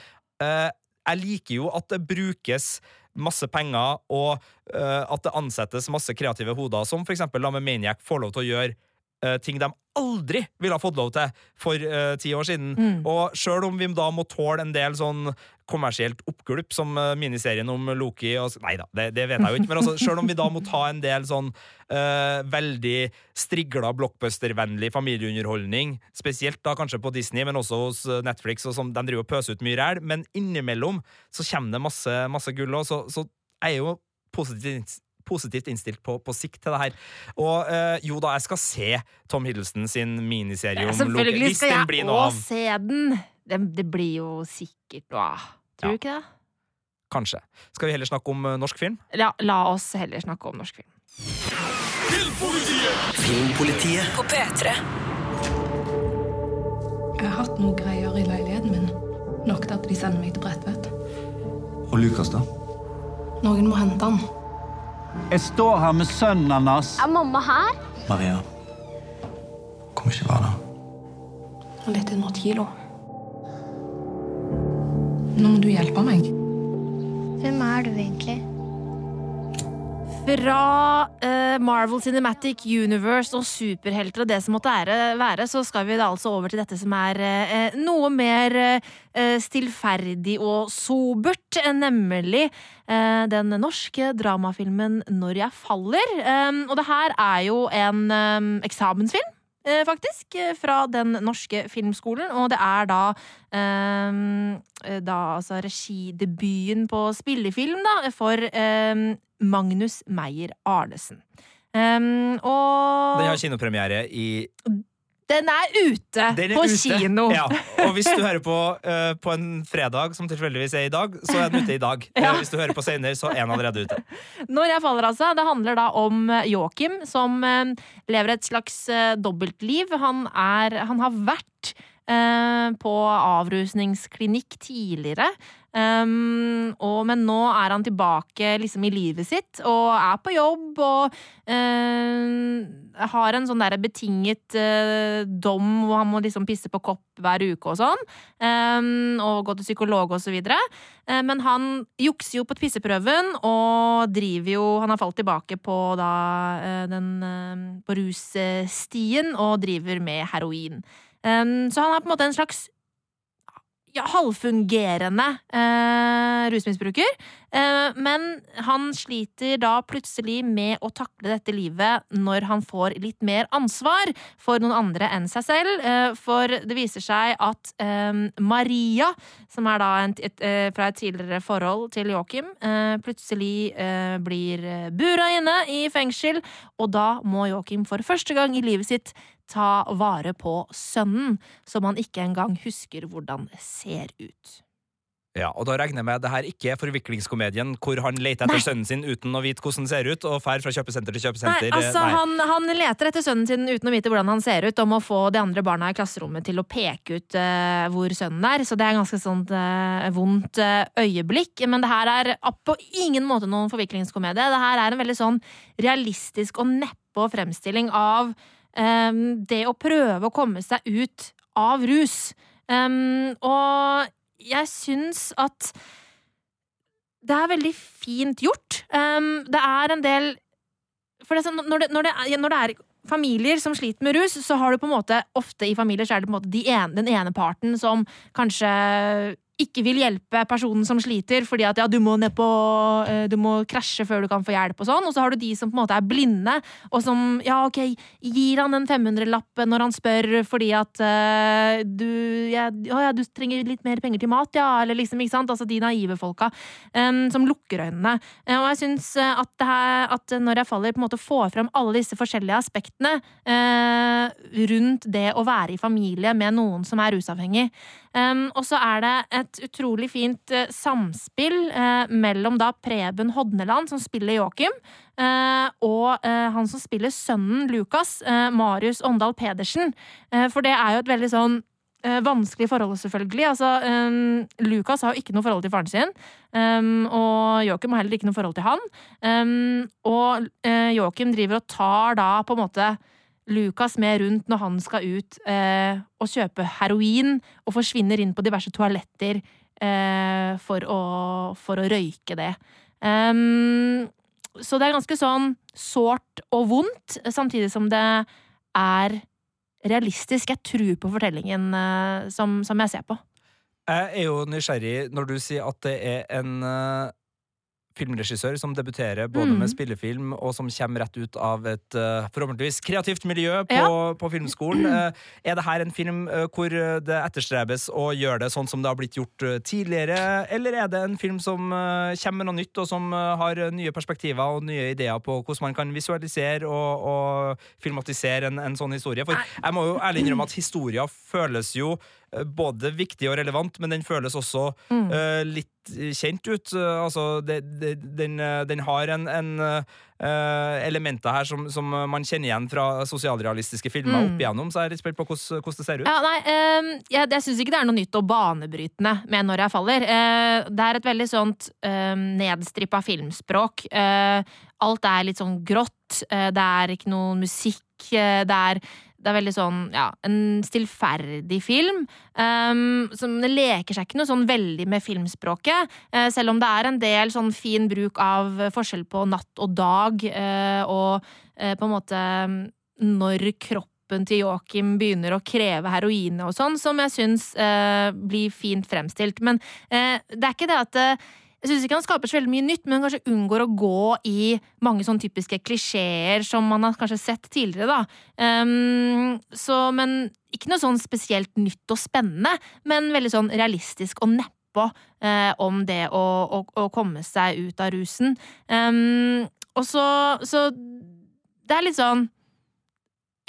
uh, jeg liker jo at det brukes masse penger, og uh, at det ansettes masse kreative hoder, som for eksempel da Maniac får lov til å gjøre eh, ting de aldri ville ha fått lov til for uh, ti år siden. Mm. Og sjøl om vi da må tåle en del sånn kommersielt oppgulp, som uh, miniserien om Loki og Nei da, det, det vet jeg jo ikke, men altså, sjøl om vi da må ta en del sånn uh, veldig strigla blockbuster-vennlig familieunderholdning, spesielt da kanskje på Disney, men også hos Netflix, og som de driver og pøser ut mye ræl, men innimellom så kommer det masse, masse gull òg, så, så jeg er jo positivt positivt innstilt på, på sikt til det her. Og øh, jo da, jeg skal se Tom Hiddleston sin miniserie om Loki. selvfølgelig Hvis skal den jeg blir noe òg se den. Det, det blir jo sikkert noe av. Tror Ja. du ikke det? Kanskje. Skal vi heller snakke om eh, norsk film? Ja, la oss heller snakke om norsk film. Filmpolitiet På P3. Jeg har hatt noe greier i leiligheten min. Nok til at de sender meg til Bredtvet. Og Lukas, da? Noen må hente han. Jeg står her med sønnen hans. Er mamma her? Maria kommer ikke være der. Han er litt under et kilo. Nå må du hjelpe meg. Hvem er du egentlig? Fra uh, Marvel Cinematic Universe og superhelter og det som måtte ære, være, så skal vi da altså over til dette som er uh, noe mer uh, stillferdig og sobert, nemlig den norske dramafilmen Når jeg faller. Um, og det her er jo en um, eksamensfilm. Eh, Faktisk, eh, fra den norske filmskolen. Og det er da eh, Da altså regidebuten på spillefilm, da, for Magnus Meyer Arnesen. Um, og Den har kinopremiere i den er ute Den er på ute. kino! Ja. Og hvis du hører på uh, på en fredag, som tilfeldigvis er i dag, så er den ute i dag. Ja. Eh, Hvis du hører på senere, så er den allerede ute. Når jeg faller, altså. Det handler da om eh, Joakim, som uh, lever et slags uh, dobbeltliv. Han, er, han har vært på avrusningsklinikk tidligere. Um, og, men nå er han tilbake liksom i livet sitt og er på jobb og eh, har en sånn der betinget uh, dom hvor han må liksom pisse på kopp hver uke og sånn. Um, og gå til psykolog og så videre. Eh, Men han jukser jo på pisseprøven og driver jo Han har falt tilbake på da den På russtien og driver med heroin. Um, Så han er på en måte en slags ja, halvfungerende eh, rusmisbruker. Eh, men han sliter da plutselig med å takle dette livet når han får litt mer ansvar for noen andre enn seg selv. Eh, for det viser seg at eh, Maria, som er da en, et, et, fra et tidligere forhold til Joakim, eh, plutselig eh, blir eh, bura inne i fengsel, og da må Joakim for første gang i livet sitt ta vare på sønnen, som han ikke engang husker hvordan ser ut. Ja, og da regner jeg med det her ikke er forviklingskomedien hvor han leter etter Nei. sønnen sin uten å vite hvordan han ser ut, og fer fra kjøpesenter til kjøpesenter. Nei, altså, Nei. Han, han leter etter sønnen sin uten å vite hvordan han ser ut, om å få de andre barna i klasserommet til å peke ut uh, hvor sønnen er. Så det er en ganske sånt uh, vondt uh, øyeblikk. Men det her er på ingen måte noen forviklingskomedie. Det her er en veldig sånn realistisk og neppe fremstilling av eh, det å prøve å komme seg ut av rus. Um, og jeg syns at det er veldig fint gjort. Um, det er en del For det, sånn, når, det, når, det når det er familier som sliter med rus, så har du på en måte ofte i familier så er det på en måte de ene, den ene parten som kanskje ikke vil hjelpe personen som sliter, fordi at ja, du må ned på eh, Du må krasje før du kan få hjelp og sånn. Og så har du de som på en måte er blinde, og som ja, ok, gir han en 500-lapp når han spør fordi at uh, du ja, ja, du trenger litt mer penger til mat, ja, eller liksom, ikke sant? Altså de naive folka um, som lukker øynene. Og jeg syns at, det her, at når jeg faller, på en måte får fram alle disse forskjellige aspektene uh, rundt det å være i familie med noen som er rusavhengig. Um, og så er det et utrolig fint eh, samspill eh, mellom da Preben Hodneland, som spiller Joakim, eh, og han som spiller sønnen Lukas, Marius Åndal Pedersen. For det er jo et veldig sånn vanskelig forhold, selvfølgelig. Altså, um, Lukas har jo ikke noe forhold til faren sin, um, og Joakim har heller ikke noe forhold til han. Um, og uh, Joakim driver og tar da på en måte Lukas med rundt når han skal ut eh, og kjøpe heroin, og forsvinner inn på diverse toaletter eh, for, å, for å røyke det. Um, så det er ganske sånn sårt og vondt, samtidig som det er realistisk. Jeg tror på fortellingen eh, som, som jeg ser på. Jeg er jo nysgjerrig når du sier at det er en eh, filmregissør som debuterer både Mm. med spillefilm og som kommer rett ut av et eh, forhåpentligvis kreativt miljø på, Ja. på filmskolen. Eh, er det her en film eh, hvor det etterstrebes å gjøre det sånn som det har blitt gjort tidligere, eller er det en film som kommer med noe nytt, og som har nye perspektiver og nye ideer på hvordan man kan visualisere og, og filmatisere en, en sånn historie? For jeg må jo ærlig innrømme at historier føles jo både viktig og relevant, men den føles også Mm. uh, litt kjent ut. Uh, altså, det, det, den, eh, den har en, en uh, elementer her som, som man kjenner igjen fra sosialrealistiske filmer Mm. opp igjennom, så jeg er litt spent på hvordan, hvordan det ser ut. Ja, nei, ehm, jeg, jeg syns ikke det er noe nytt og banebrytende med Når jeg faller. Eh, det er et veldig sånt um, nedstrippa filmspråk. Eh, alt er litt sånn grått. Eh, det er ikke noe musikk. eh, det er det er veldig sånn, ja, en stillferdig film. Um, som det leker seg ikke noe sånn veldig med filmspråket. Uh, selv om det er en del sånn fin bruk av forskjell på natt og dag, uh, og uh, på en måte når kroppen til Joakim begynner å kreve heroin og sånn, som jeg syns blir fint fremstilt. Men det er ikke det at jeg syns ikke han skaper så veldig mye nytt, men han kanskje unngår å gå i mange sånn typiske klisjeer som man har kanskje sett tidligere, da. Um, så, men ikke noe sånn spesielt nytt og spennende, men veldig sånn realistisk og nedpå eh, om det å, å, å komme seg ut av rusen. Um, og så, så Det er litt sånn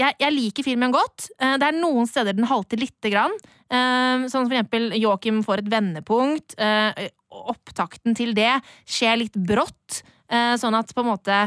jeg, jeg liker filmen godt. Eh, Det er noen steder den halter lite grann. Eh, Sånn for eksempel Joakim får et vendepunkt. Opptakten til det skjer litt brått, eh, sånn at på en måte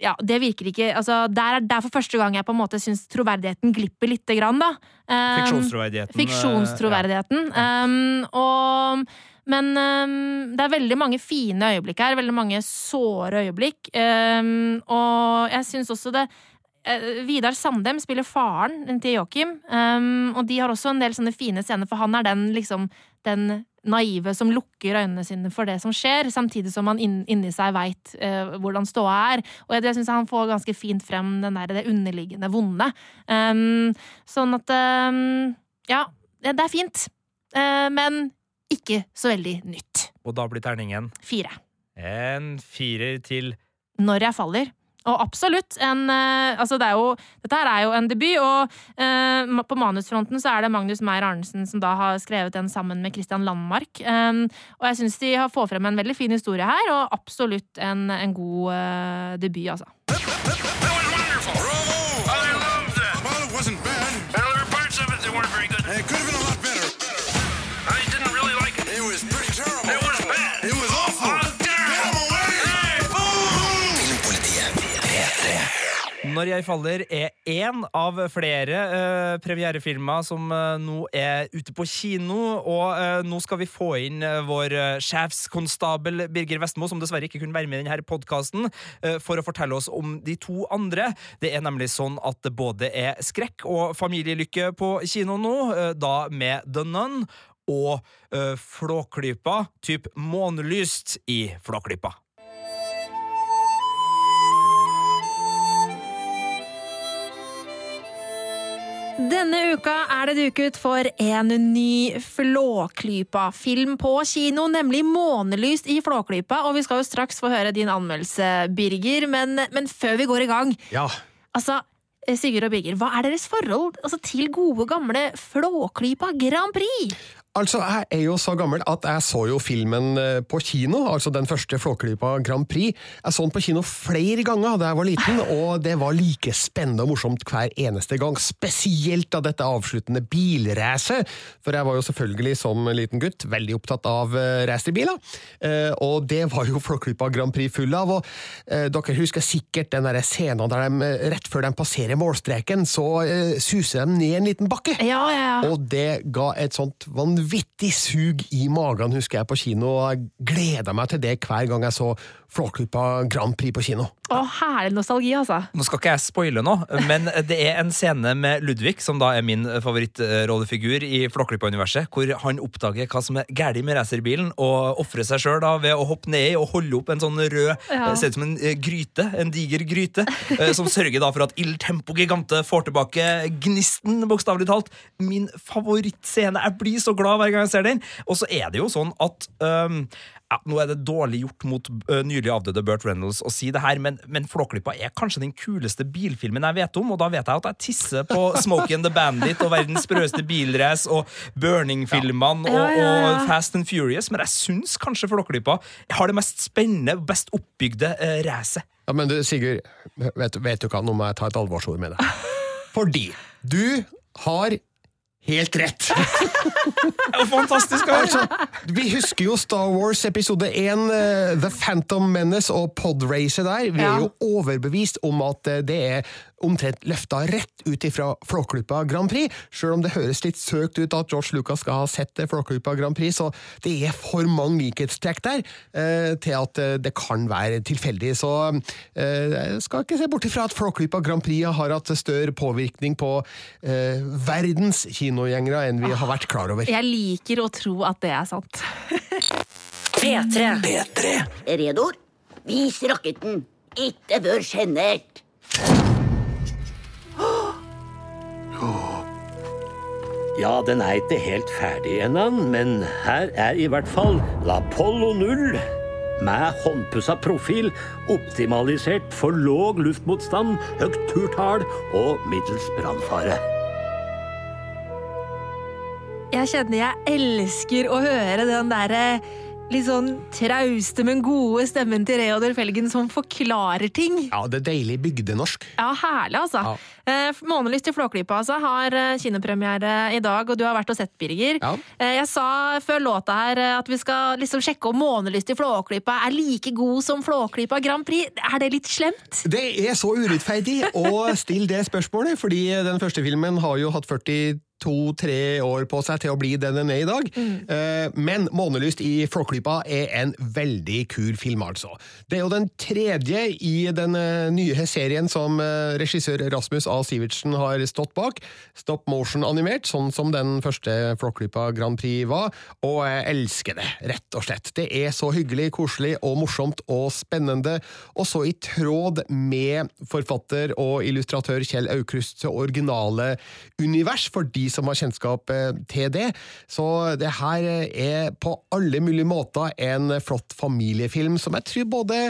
ja, det virker ikke altså, Der er der for første gang jeg på en måte syns troverdigheten glipper lite grann, da. Um, Fiksjonstroverdigheten. eh, Fiksjonstroverdigheten. Um, og, men um, det er veldig mange fine øyeblikk her. Veldig mange såre øyeblikk. Um, og jeg syns også det uh, Vidar Sandem spiller faren til Joakim, um, og de har også en del sånne fine scener, for han er den liksom den naive som lukker øynene sine for det som skjer, samtidig som han inni seg veit eh, hvordan ståa er. Og jeg, syns han får ganske fint frem den der, det underliggende vonde. Um, sånn at um, Ja, det det er fint. Uh, men ikke så veldig nytt. Og da blir terningen Fire. en firer til Når jeg faller. Og absolutt en eh, Altså, det jo Dette her er jo en debut, og eh, på manusfronten så er det Magnus Meyer-Arnesen som da har skrevet den sammen med Christian Landmark. Um, og jeg syns de har får frem en veldig fin historie her, og absolutt en, en god eh, debut, altså. Når jeg faller er én av flere eh, premierefilmer som eh, nå er ute på kino. Og eh, nå skal vi få inn eh, vår eh, sjefskonstabel Birger Vestmo, som dessverre ikke kunne være med i denne podkasten, eh, for å fortelle oss om de to andre. Det er nemlig sånn at det både er skrekk og familielykke på kino nå, da med The Nun og Flåklypa, typ månelyst i Flåklypa. Denne uka er det duket for en ny Flåklypa-film på kino, nemlig Månelyst i Flåklypa. Og vi skal jo straks få høre din anmeldelse, Birger, men, men før vi går i gang Ja. Altså, Sigurd og Birger, hva er deres forhold altså, til gode, gamle Flåklypa Grand Prix? Altså, Jeg er jo så gammel at jeg så jo filmen eh, på kino, altså den første Flåklypa Grand Prix. Jeg så den på kino flere ganger da jeg var liten, og det var like spennende og morsomt hver eneste gang. Spesielt av dette avsluttende bilracet, for jeg var jo selvfølgelig som liten gutt veldig opptatt av uh, racerbiler. biler. og det var jo Flåklypa Grand Prix full av, og eh, dere husker sikkert den der scenen der de, eh, rett før de passerer målstreken, så eh, suser de ned en liten bakke. Ja, ja, ja. Og det ga et sånt vanvittig sug i magen, husker jeg, på kino. og Jeg gleda meg til det hver gang jeg så Flåklypa Grand Prix på kino. Å, herlig nostalgi, altså. Nå skal ikke jeg spoile nå, men det er en scene med Ludvig, som da er min favorittrollefigur i Flåklypa-universet, hvor han oppdager hva som er galt med racerbilen, og ofrer seg sjøl ved å hoppe ned i og holde opp en sånn rød Ja. eh, Ser ut som en eh, gryte, en diger gryte, eh, som sørger da for at Il Tempo Gigante får tilbake gnisten, bokstavelig talt. Min favorittscene. Jeg blir så glad hver gang jeg ser den. Og så er det jo sånn at øhm, ja, Nå er det dårlig gjort mot ø, nylig avdøde Burt Reynolds å si det her, men, men Flåklypa er kanskje den kuleste bilfilmen jeg vet om, og da vet jeg at jeg tisser på Smokie and the Bandit og verdens sprøeste bilrace og Burning-filmene Ja, og, og Fast and Furious, men jeg syns kanskje Flåklypa har det mest spennende, best oppbygde uh, racet. Ja, men du, Sigurd, vet, vet du hva, nå må jeg ta et alvorsord med deg. Fordi du har helt rett. Det er fantastisk! å høre. Altså, vi husker jo Star Wars episode 1, eh, The Phantom Menace og podracet der. Vi er jo overbevist om at eh, det er omtrent løfta rett ut ifra Flåklypa Grand Prix, sjøl om det høres litt søkt ut at George Lucas skal ha sett Flåklypa Grand Prix, så det er for mange likhetstrekk der eh, til at eh, det kan være tilfeldig. Så eh, jeg skal ikke se bort ifra at Flåklypa Grand Prix har hatt større påvirkning på eh, verdens kinogjengere enn vi har vært klar over. Jeg liker å tro at det er sant. P3. P3. Redo? Vis raketten. Ikke vær sjenert. Ja, den er ikke helt ferdig ennå, men her er i hvert fall Lapollo 0 med håndpussa profil, optimalisert for låg luftmotstand, høyt turtall og middels brannfare. Jeg kjenner jeg elsker å høre den derre litt sånn trauste, men gode stemmen til Reodor Felgen som forklarer ting. Ja, det er deilig bygdenorsk. Ja, herlig, altså. Eh, Månelyst i Flåklypa altså, har eh, kinopremiere i dag, og du har vært og sett, Birger. Ja. Eh, Jeg sa før låta her eh, at vi skal liksom sjekke om Månelyst i Flåklypa er like god som Flåklypa Grand Prix. Er det litt slemt? Det er så urettferdig å stille det spørsmålet, fordi den første filmen har jo hatt 42-3 år på seg til å bli det den er i dag. Mm. Men Månelyst i Flåklypa er en veldig kul film, altså. Det er jo den tredje i den eh, nye serien som eh, regissør Rasmus A. Sivertsen har stått bak. Stop motion animert, sånn som den første Flåklypa Grand Prix var, og jeg elsker det, rett og slett. Det er så hyggelig, koselig og morsomt og spennende, og så i tråd med forfatter og illustratør Kjell Aukrusts originale univers, for de som har kjennskap eh, til det. Så det her er på alle mulige måter en flott familiefilm, som jeg tror både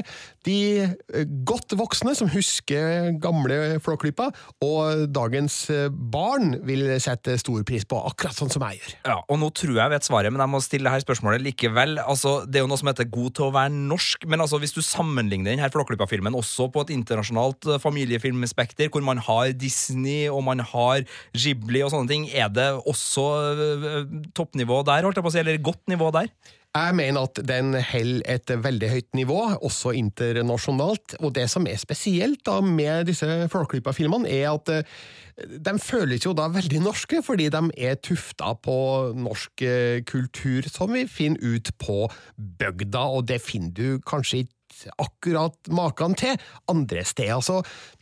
de eh, godt voksne som husker gamle Flåklypa, og dagens eh, barn vil sette stor pris på, akkurat sånn som jeg gjør. Ja, og nå tror jeg vet svaret, men jeg må stille her spørsmålet likevel. Altså, det er jo noe som heter god til å være norsk, men altså, hvis du sammenligner denne Flåklypa-filmen også på et internasjonalt eh, familiefilmspekter, hvor man har Disney og man har Ghibli og sånne ting, er det også eh, toppnivå der, holdt jeg på å si, eller godt nivå der? Jeg mener at den holder et veldig høyt nivå, også internasjonalt. Og det som er spesielt da med disse Flåklypa-filmene, er at eh, de føles jo da veldig norske, fordi de er tufta på norsk eh, kultur som vi finner ut på bygda, og det finner du kanskje ikke akkurat maken til andre steder. Så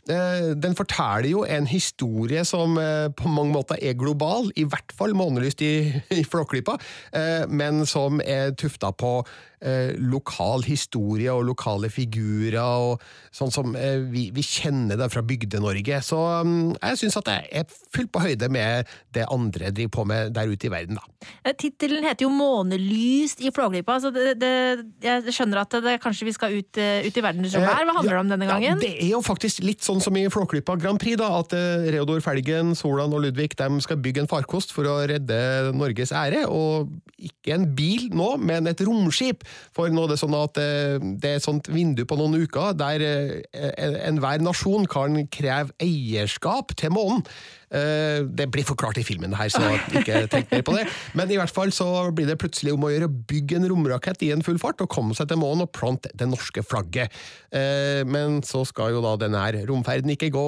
eh, den forteller jo en historie som eh, på mange måter er global, i hvert fall månelyst i, i Flåklypa, eh, men som er tufta på lokal historie og lokale figurer, og sånn som vi, vi kjenner det fra Bygde-Norge. Så mm, jeg syns at jeg er fullt på høyde med det andre driver på med der ute i verden, da. Tittelen heter jo Månelyst i Flåklypa, så det, det, jeg skjønner at det, kanskje vi skal ut, eh, ut i verdensrommet her. Hva handler det om denne gangen? Ja, det er jo faktisk litt sånn som i Flåklypa Grand Prix, da, at eh, Reodor Felgen, Solan og Ludvig de skal bygge en farkost for å redde Norges ære, og ikke en bil nå, men et romskip. For nå er det sånn at eh, det er et sånt vindu på noen uker der eh, enhver nasjon kan kreve eierskap til månen. Eh, Det blir forklart i filmen her, så ikke tenk mer på det. Men i hvert fall så blir det plutselig om å gjøre å bygge en romrakett i en full fart og komme seg til månen og plante det norske flagget. Eh, Men så skal jo da denne romferden ikke gå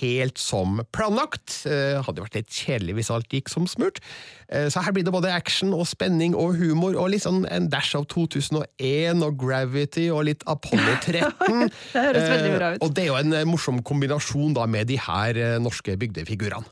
helt som planlagt. Eh, Hadde vært litt kjedelig hvis alt gikk som smurt. Eh, Så her blir det både action og spenning og humor og litt sånn en dash av 2001 og Gravity og litt Apollo 13. Det høres veldig bra ut. Eh, Og det er jo en eh, morsom kombinasjon da med de her norske bygdefigurene.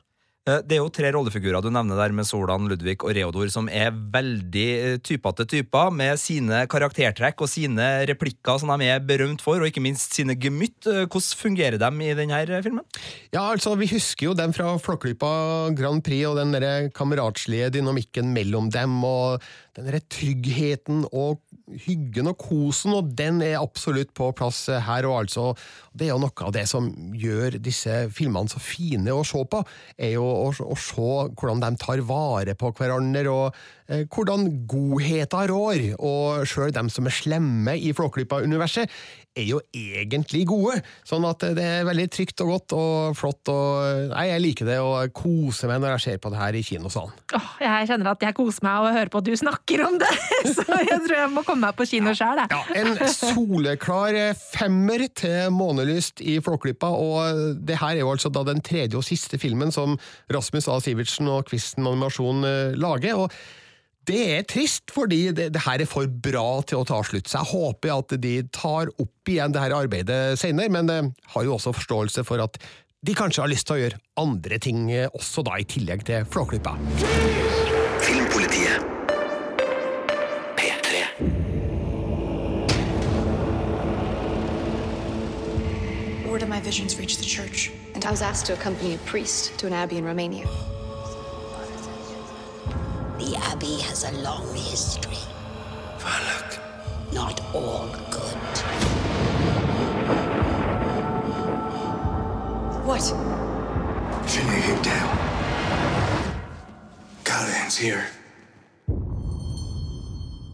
Eh, Det er jo tre rollefigurer du nevner der med Solan, Ludvig og Reodor, som er veldig eh, typete typer, med sine karaktertrekk og sine replikker som de er berømt for, og ikke minst sine gemytt. Eh, Hvordan fungerer de i denne filmen? Ja, altså, Vi husker jo dem fra Flåklypa Grand Prix og den der kameratslige dynamikken mellom dem, og den der tryggheten og hyggen og kosen, og den er absolutt på plass her. og altså, Det er jo noe av det som gjør disse filmene så fine å se på, er jo å, å se hvordan de tar vare på hverandre, og hvordan godheta rår. Og sjøl dem som er slemme i Flåklypa-universet, er jo egentlig gode. Sånn at det er veldig trygt og godt og flott. og Nei, Jeg liker det og koser meg når jeg ser på det her i kinosalen. Åh, jeg kjenner at jeg koser meg av å høre på at du snakker om det, så jeg tror jeg må komme meg på kino sjøl. Ja, En soleklar femmer til Månelyst i Flåklypa, og det her er jo altså da den tredje og siste filmen som Rasmus A. Sivertsen og Kvisten Animasjon eh, lager. og det er trist, fordi det, det her er for bra til å ta slutt. Så jeg håper at de tar opp igjen det her arbeidet senere, men jeg har jo også forståelse for at de kanskje har lyst til å gjøre andre ting eh, også da, i tillegg til Flåklypa. Filmpolitiet. P3. Word of my visions reached the church, and I was asked to accompany a priest to an abbey in Romania. The Abbey has a long history. Valak. Not all good. What? Shouldn't you down? Callahan's here.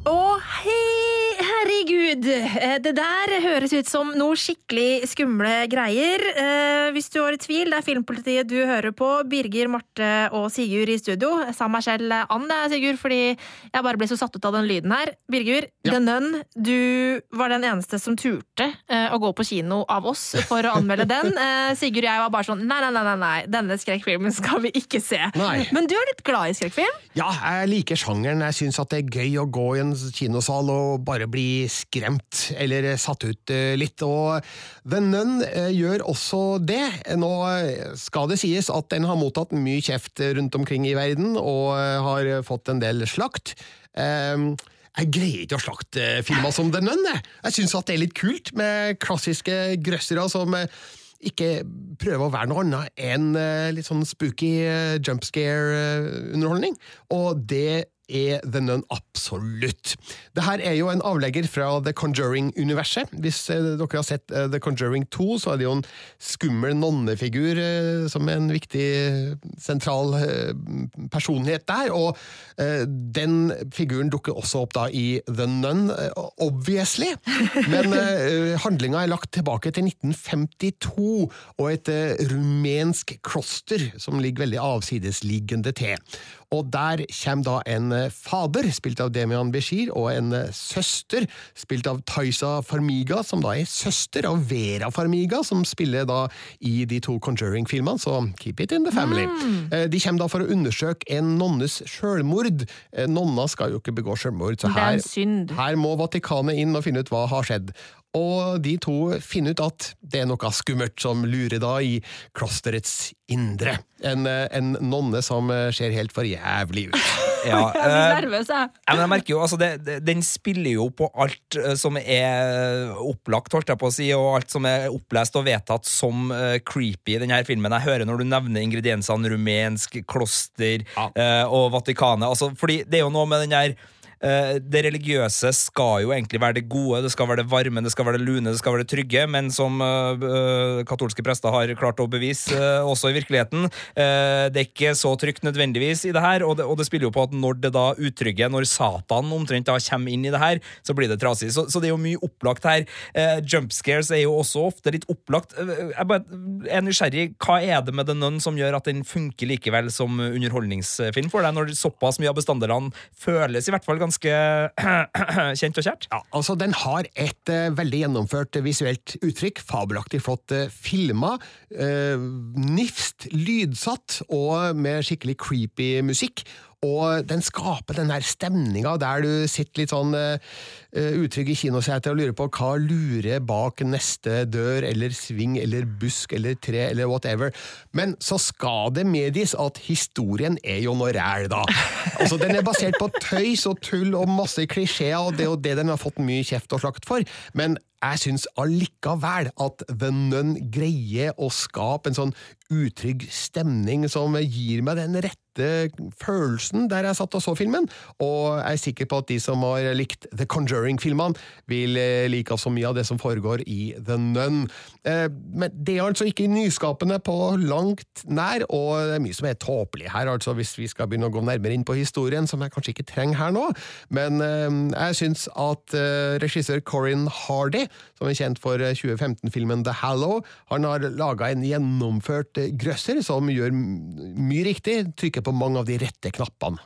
Å, hei, herregud! Eh, Det der høres ut som noe skikkelig skumle greier. Eh, Hvis du var i tvil, det er Filmpolitiet du hører på. Birger, Marte og Sigurd i studio. Sa meg selv an, det, Sigurd, fordi jeg bare ble så satt ut av den lyden her. Birger, The Nun, du var den eneste som turte eh, å gå på kino av oss for å anmelde den. Eh, Sigurd og jeg var bare sånn nei, nei, nei, nei, denne skrekkfilmen skal vi ikke se. Nei. Men du er litt glad i skrekkfilm? Ja, jeg liker sjangeren. Jeg syns at det er gøy å gå i en kinosal og bare bli skremt, eller satt ut eh, litt. Og The Nun eh, gjør også det. Nå skal det sies at den har mottatt mye kjeft rundt omkring i verden, og eh, har fått en del slakt. Eh, Jeg greier ikke å slakte filmer som The Nun. Jeg, jeg syns det er litt kult med klassiske grøssere som eh, ikke prøver å være noe annet enn eh, litt sånn spooky eh, jump scare-underholdning. Og det er The Nun absolutt. Det her er jo en avlegger fra The Conjuring-universet. Hvis eh, dere har sett eh, The Conjuring 2, så er det jo en skummel nonnefigur eh, som er en viktig sentral personlighet der, og den figuren dukker også opp da i The Nun, obviously. Men handlinga er lagt tilbake til 1952, og et rumensk kloster som ligger veldig avsidesliggende til. Og der kommer da en fader, spilt av Demian Beshir, og en eh, søster, spilt av Taisa Farmiga, som da er søster av Vera Farmiga, som spiller da i de to Conjuring-filmene, så keep it in the family. Mm. De kommer da for å undersøke en nonnes sjølmord. Eh, Nonna skal jo ikke begå sjølmord, så er her, her må Vatikanet inn og finne ut hva har skjedd. Og de to finner ut at det er noe skummelt som lurer da i klosterets indre. En, eh, en nonne som eh, ser helt for jævlig ut. Ja, Jeg blir eh, nervøs, jeg. Men jeg merker jo, altså det, det, Den spiller jo på alt som er opplagt, holdt jeg på å si, og alt som er opplest og vedtatt som uh, creepy i denne filmen. Jeg hører når du nevner ingrediensene rumensk, kloster eh, og Vatikanet. Altså, fordi det er jo noe med den der det religiøse skal jo egentlig være det gode, det skal være det varme, det skal være det lune, det skal være det trygge, men som eh, eh, katolske prester har klart å bevise eh, også i virkeligheten, eh, det er ikke så trygt nødvendigvis i det her, og det, og det spiller jo på at når det da utrygge, når Satan omtrent da kommer inn i det her, så blir det trasig. Så, så det er jo mye opplagt her. Eh, jump scares er jo også ofte litt opplagt. Eh, Jeg bare er nysgjerrig, hva er det med The Nun som gjør at den funker likevel som underholdningsfilm for deg, når såpass mye av bestanddelene føles i hvert fall ganske kjent og kjært? Ja, altså Den har et uh, veldig gjennomført visuelt uttrykk, fabelaktig flott uh, filma, Uh, nifst lydsatt og med skikkelig creepy musikk. Og den skaper den der stemninga der du sitter litt sånn uh, utrygg i kinosetet og lurer på hva lurer bak neste dør eller sving eller busk eller tre eller whatever. Men så skal det medgis at historien er jo noe ræl, da. Altså, Den er basert på tøys og tull og masse klisjeer, og det er jo det den har fått mye kjeft og slakt for. Men jeg syns allikevel at The Nun greier å skape en sånn utrygg stemning som gir meg den rette følelsen der jeg satt og så filmen, og jeg er sikker på at de som har likt The Conjuring-filmene, vil eh, like så mye av det som foregår i The Nun. Eh, Men det er altså ikke nyskapende på langt nær, og det er mye som er tåpelig her, altså hvis vi skal begynne å gå nærmere inn på historien, som jeg kanskje ikke trenger her nå. Men eh, jeg syns at regissør Corin Hardy, som er kjent for eh, 2015-filmen The Hallow, han har laga en gjennomført eh, grøsser som gjør mye riktig, trykker på mange av de rette knappene.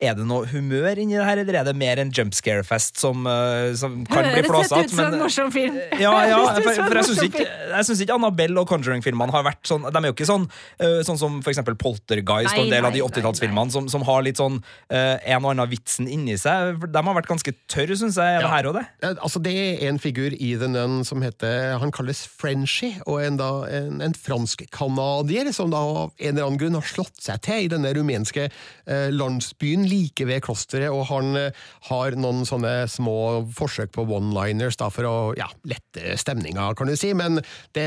Er det noe humør inni det her, eller er det mer en jump scare-fest som, eh, som kan bli Høres bli flåsete? ut som en morsom film. Ja, ja, for, for jeg syns ikke, synes ikke Annabelle og Conjuring-filmene har vært sånn De er jo ikke sånn eh, Sånn som for eksempel Poltergeist og en del av de nei, nei, 80-tallsfilmene som, som har litt sånn eh, en og annen vitsen inni seg. De har vært ganske tørre, syns jeg. Er det her og det? Altså, det er en figur i The Nun som heter Han kalles Frenchie, og en, da, en, en fransk-canadier som da av en eller annen grunn har slått seg til i denne rumenske eh, landsbyen like ved klosteret, og han eh, har noen sånne små forsøk på one-liners for å ja, lette stemninga, kan du si, men det,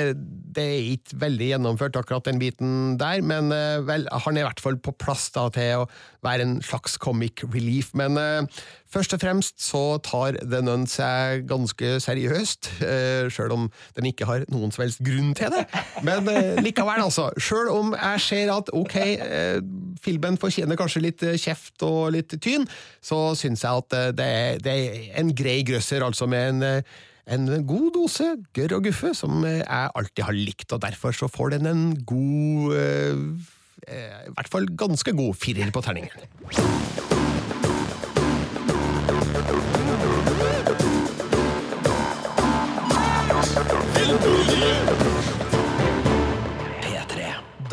det er ikke veldig gjennomført akkurat den biten der, men eh, vel, han er i hvert fall på plass da til å være en slags comic relief, men eh, Først og fremst så tar The Nun seg ganske seriøst, eh, sjøl om den ikke har noen som helst grunn til det. Men eh, likevel, altså. Sjøl om jeg ser at ok, eh, filmen fortjener kanskje litt kjeft og litt tyn, så syns jeg at det, er, det er en grei grøsser, altså med en en god dose gørr og guffe, som jeg alltid har likt, og derfor så får den en god I hvert fall ganske god firer på terningen.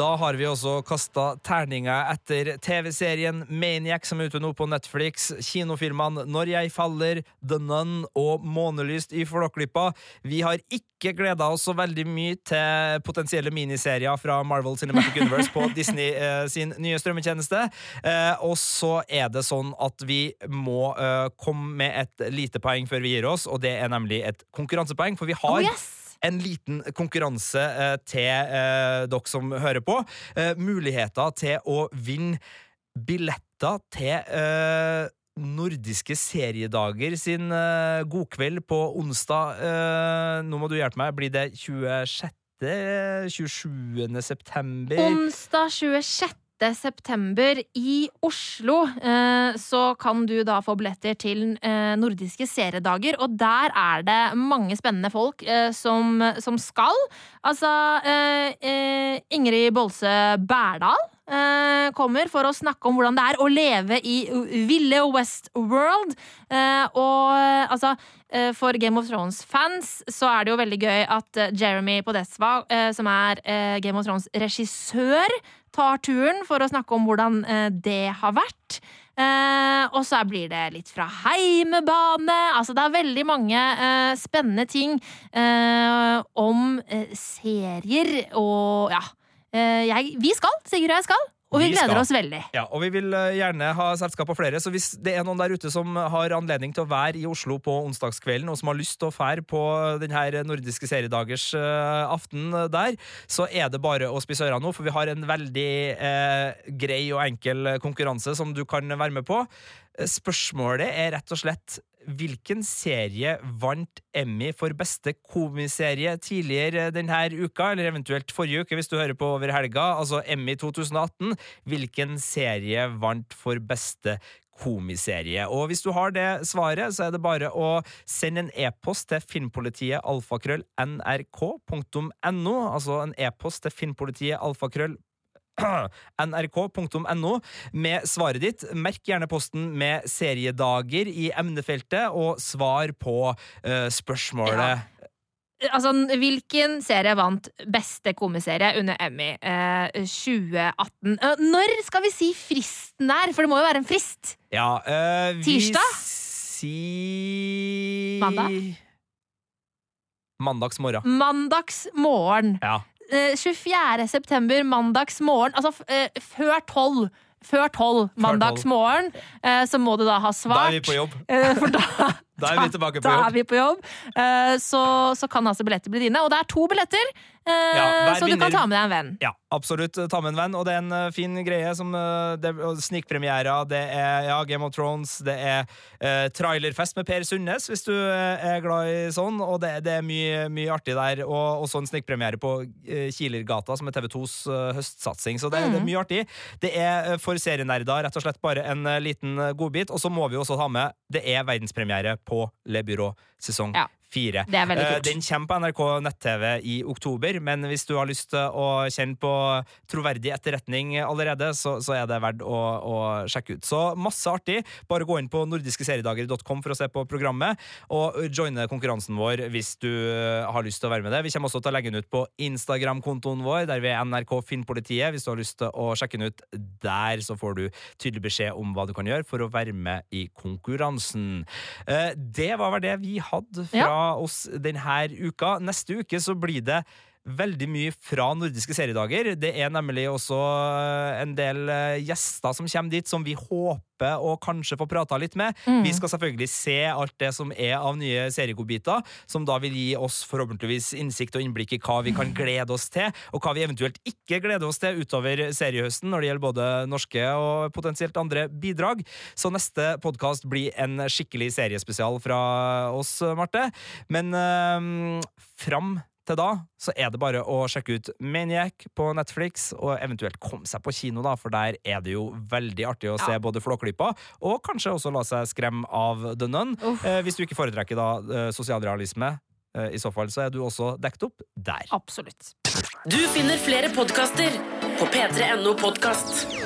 Da har vi også kasta terninger etter TV-serien Maniac, som er ute nå på Netflix, kinofilmene Når jeg faller, The Nun og Månelyst i Flåklypa. Vi har ikke gleda oss så veldig mye til potensielle miniserier fra Marvel Cinematic Universe på Disney eh, sin nye strømmetjeneste. Eh, og så er det sånn at vi må eh, komme med et lite poeng før vi gir oss, og det er nemlig et konkurransepoeng, for vi har Oh, yes! En liten konkurranse eh, til eh, dere som hører på. Eh, muligheter til å vinne billetter til Nordiske seriedager sin uh, godkveld på onsdag. Uh, nå må du hjelpe meg. Blir det 26.? 27. september? Onsdag 26. september i Oslo eh, så kan du da få billetter til eh, nordiske seriedager, og der er det mange spennende folk eh, som, som skal. Altså Ingrid Bolse Berdal kommer for å snakke om hvordan det er å leve i ville Westworld. Og altså For Game of Thrones-fans så er det jo veldig gøy at Jeremy Podesva, som er Game of Thrones-regissør, tar turen for å snakke om hvordan eh, det har vært. Eh, og så blir det litt fra heimebane. Altså, det er veldig mange eh, spennende ting eh, om eh, serier og ja. Eh, jeg, vi skal, Sigurd og jeg skal. Og vi, Vi gleder skal. oss veldig. Ja, og vi vil eh, gjerne ha selskap av flere, så hvis det er noen der ute som har anledning til å være i Oslo på onsdagskvelden, og som har lyst til å fære på denne nordiske seriedagers uh, aften der, så er det bare å spise ørene nå, for vi har en veldig uh, grei og enkel konkurranse som du kan være med på. Spørsmålet er rett og slett Hvilken serie vant Emmy for beste komiserie tidligere denne uka, eller eventuelt forrige uke hvis du hører på over helga, altså Emmy 2018? Hvilken serie vant for beste komiserie? Og hvis du har det svaret, så er det bare å sende en e-post til filmpolitiet alfakrøll nrk.no, altså en e-post til filmpolitiet alfakrøll nrk.no med svaret ditt. Merk gjerne posten med seriedager i emnefeltet, og svar på uh, spørsmålet. Altså, hvilken serie vant beste komiserie under Emmy eh, 2018? Eh, når skal vi si fristen er? For det må jo være en frist. Ja, eh, vi Tirsdag? Si Mandag? Mandagsmorgen. Mandagsmorgen. Ja. Eh, 24. september, mandags morgen. Altså eh, før tolv. Før tolv mandags morgen, eh, så må du da ha svart. Da er vi på jobb. Eh, for da, Da er vi tilbake på da jobb. er vi på jobb. Eh, så, så kan altså billetter bli dine. Og det er to billetter, eh, Ja, så du vinner- kan ta med deg en venn. Ja, absolutt. Ta med en venn. Og det er en eh, fin greie som uh, det, og Snikpremierer, det er ja, Game of Thrones, det er eh, trailerfest med Per Sundnes, hvis du er glad i sånn. Og det, det er mye, mye artig der. Og også en snikpremiere på uh, Kilergata, som er TV2s uh, høstsatsing. Så det, det er mye artig. Det er for serienerder rett og slett bare en liten godbit. Og så må vi også ha med det er verdenspremiere på Le Byrå sesong Ja. Fire. Det er veldig Eh, kult. Den kommer på NRK nett-TV i oktober, men hvis du har lyst til å kjenne på troverdig etterretning allerede, så, så er det verdt å, å sjekke ut. Så masse artig. Bare gå inn på nordiskeseriedager.com for å se på programmet, og joine konkurransen vår hvis du har lyst til å være med det. Vi kommer også til å legge den ut på Instagram-kontoen vår, der vi er NRK Finnpolitiet. Hvis du har lyst til å sjekke den ut der, så får du tydelig beskjed om hva du kan gjøre for å være med i konkurransen. Eh, Det var vel det vi hadde fra oss denne uka. Neste uke så blir det veldig mye fra nordiske seriedager. Det er nemlig også eh, en del eh, gjester som kommer dit, som vi håper å kanskje få prata litt med. Mm. Vi skal selvfølgelig se alt det som er av nye seriegodbiter, som da vil gi oss forhåpentligvis innsikt og innblikk i hva vi kan glede oss til, og hva vi eventuelt ikke gleder oss til utover seriehøsten, når det gjelder både norske og potensielt andre bidrag. Så neste podkast blir en skikkelig seriespesial fra oss, Marte. Men øh, fram til da så er det bare å sjekke ut Maniac på Netflix, og eventuelt komme seg på kino, da, for der er det jo veldig artig å se både Flåklypa, og kanskje også la seg skremme av The Nun. Eh, hvis du ikke foretrekker da eh, sosialrealisme, eh, i så fall så er du også dekket opp der. Absolutt. Du finner flere podkaster på p3.no podkast.